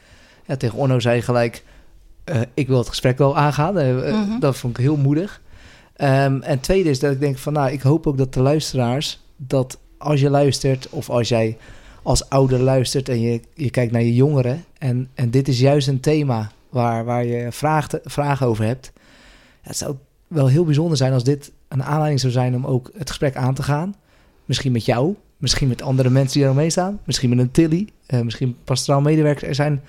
ja, tegen Onno zei je gelijk, eh, ik wil het gesprek wel aangaan. Eh, eh, Mhm. Dat vond ik heel moedig. Ehm, en tweede is dat ik denk van, nou, ik hoop ook dat de luisteraars, dat als je luistert of als jij als ouder luistert en je, je kijkt naar je jongeren en, en dit is juist een thema waar, waar je vragen, vragen over hebt. Het zou wel heel bijzonder zijn als dit een aanleiding zou zijn om ook het gesprek aan te gaan. Misschien met jou, misschien met andere mensen die eromheen staan, misschien met een Tilly, eh, misschien pastoraal medewerkers. Er zijn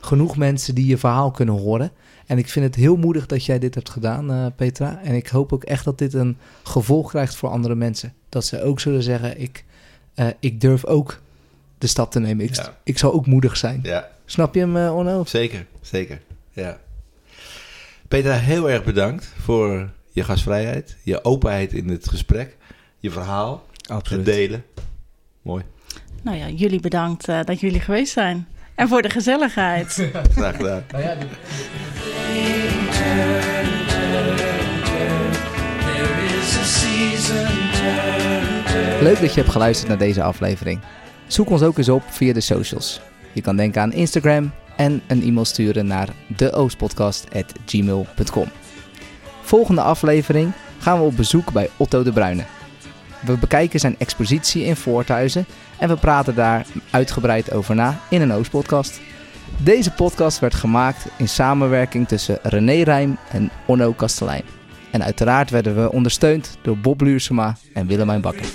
genoeg mensen die je verhaal kunnen horen. En ik vind het heel moedig dat jij dit hebt gedaan, eh, Petra. En ik hoop ook echt dat dit een gevolg krijgt voor andere mensen. Dat ze ook zullen zeggen, ik, eh, ik durf ook de stap te nemen. Ik, Ja. ik zal ook moedig zijn. Ja, Snap je hem, eh, Onno? zeker, zeker. Ja. Petra, heel erg bedankt voor je gastvrijheid, je openheid in het gesprek, je verhaal, het delen. Mooi, Nou ja, jullie bedankt eh, dat jullie geweest zijn. En voor de gezelligheid. graag gedaan. Nou ja, There is a season turn, turn. Leuk dat je hebt geluisterd naar deze aflevering. Zoek ons ook eens op via de socials. Je kan denken aan Instagram en een e-mail sturen naar deoostpodcast.gmail.com. Volgende aflevering gaan we op bezoek bij Otto de Bruyne. We bekijken zijn expositie in Voorthuizen en we praten daar uitgebreid over na in een Oostpodcast. Deze podcast werd gemaakt in samenwerking tussen René Rijm en Onno Kastelein. En uiteraard werden we ondersteund door Bob Luursema en Willemijn Bakker.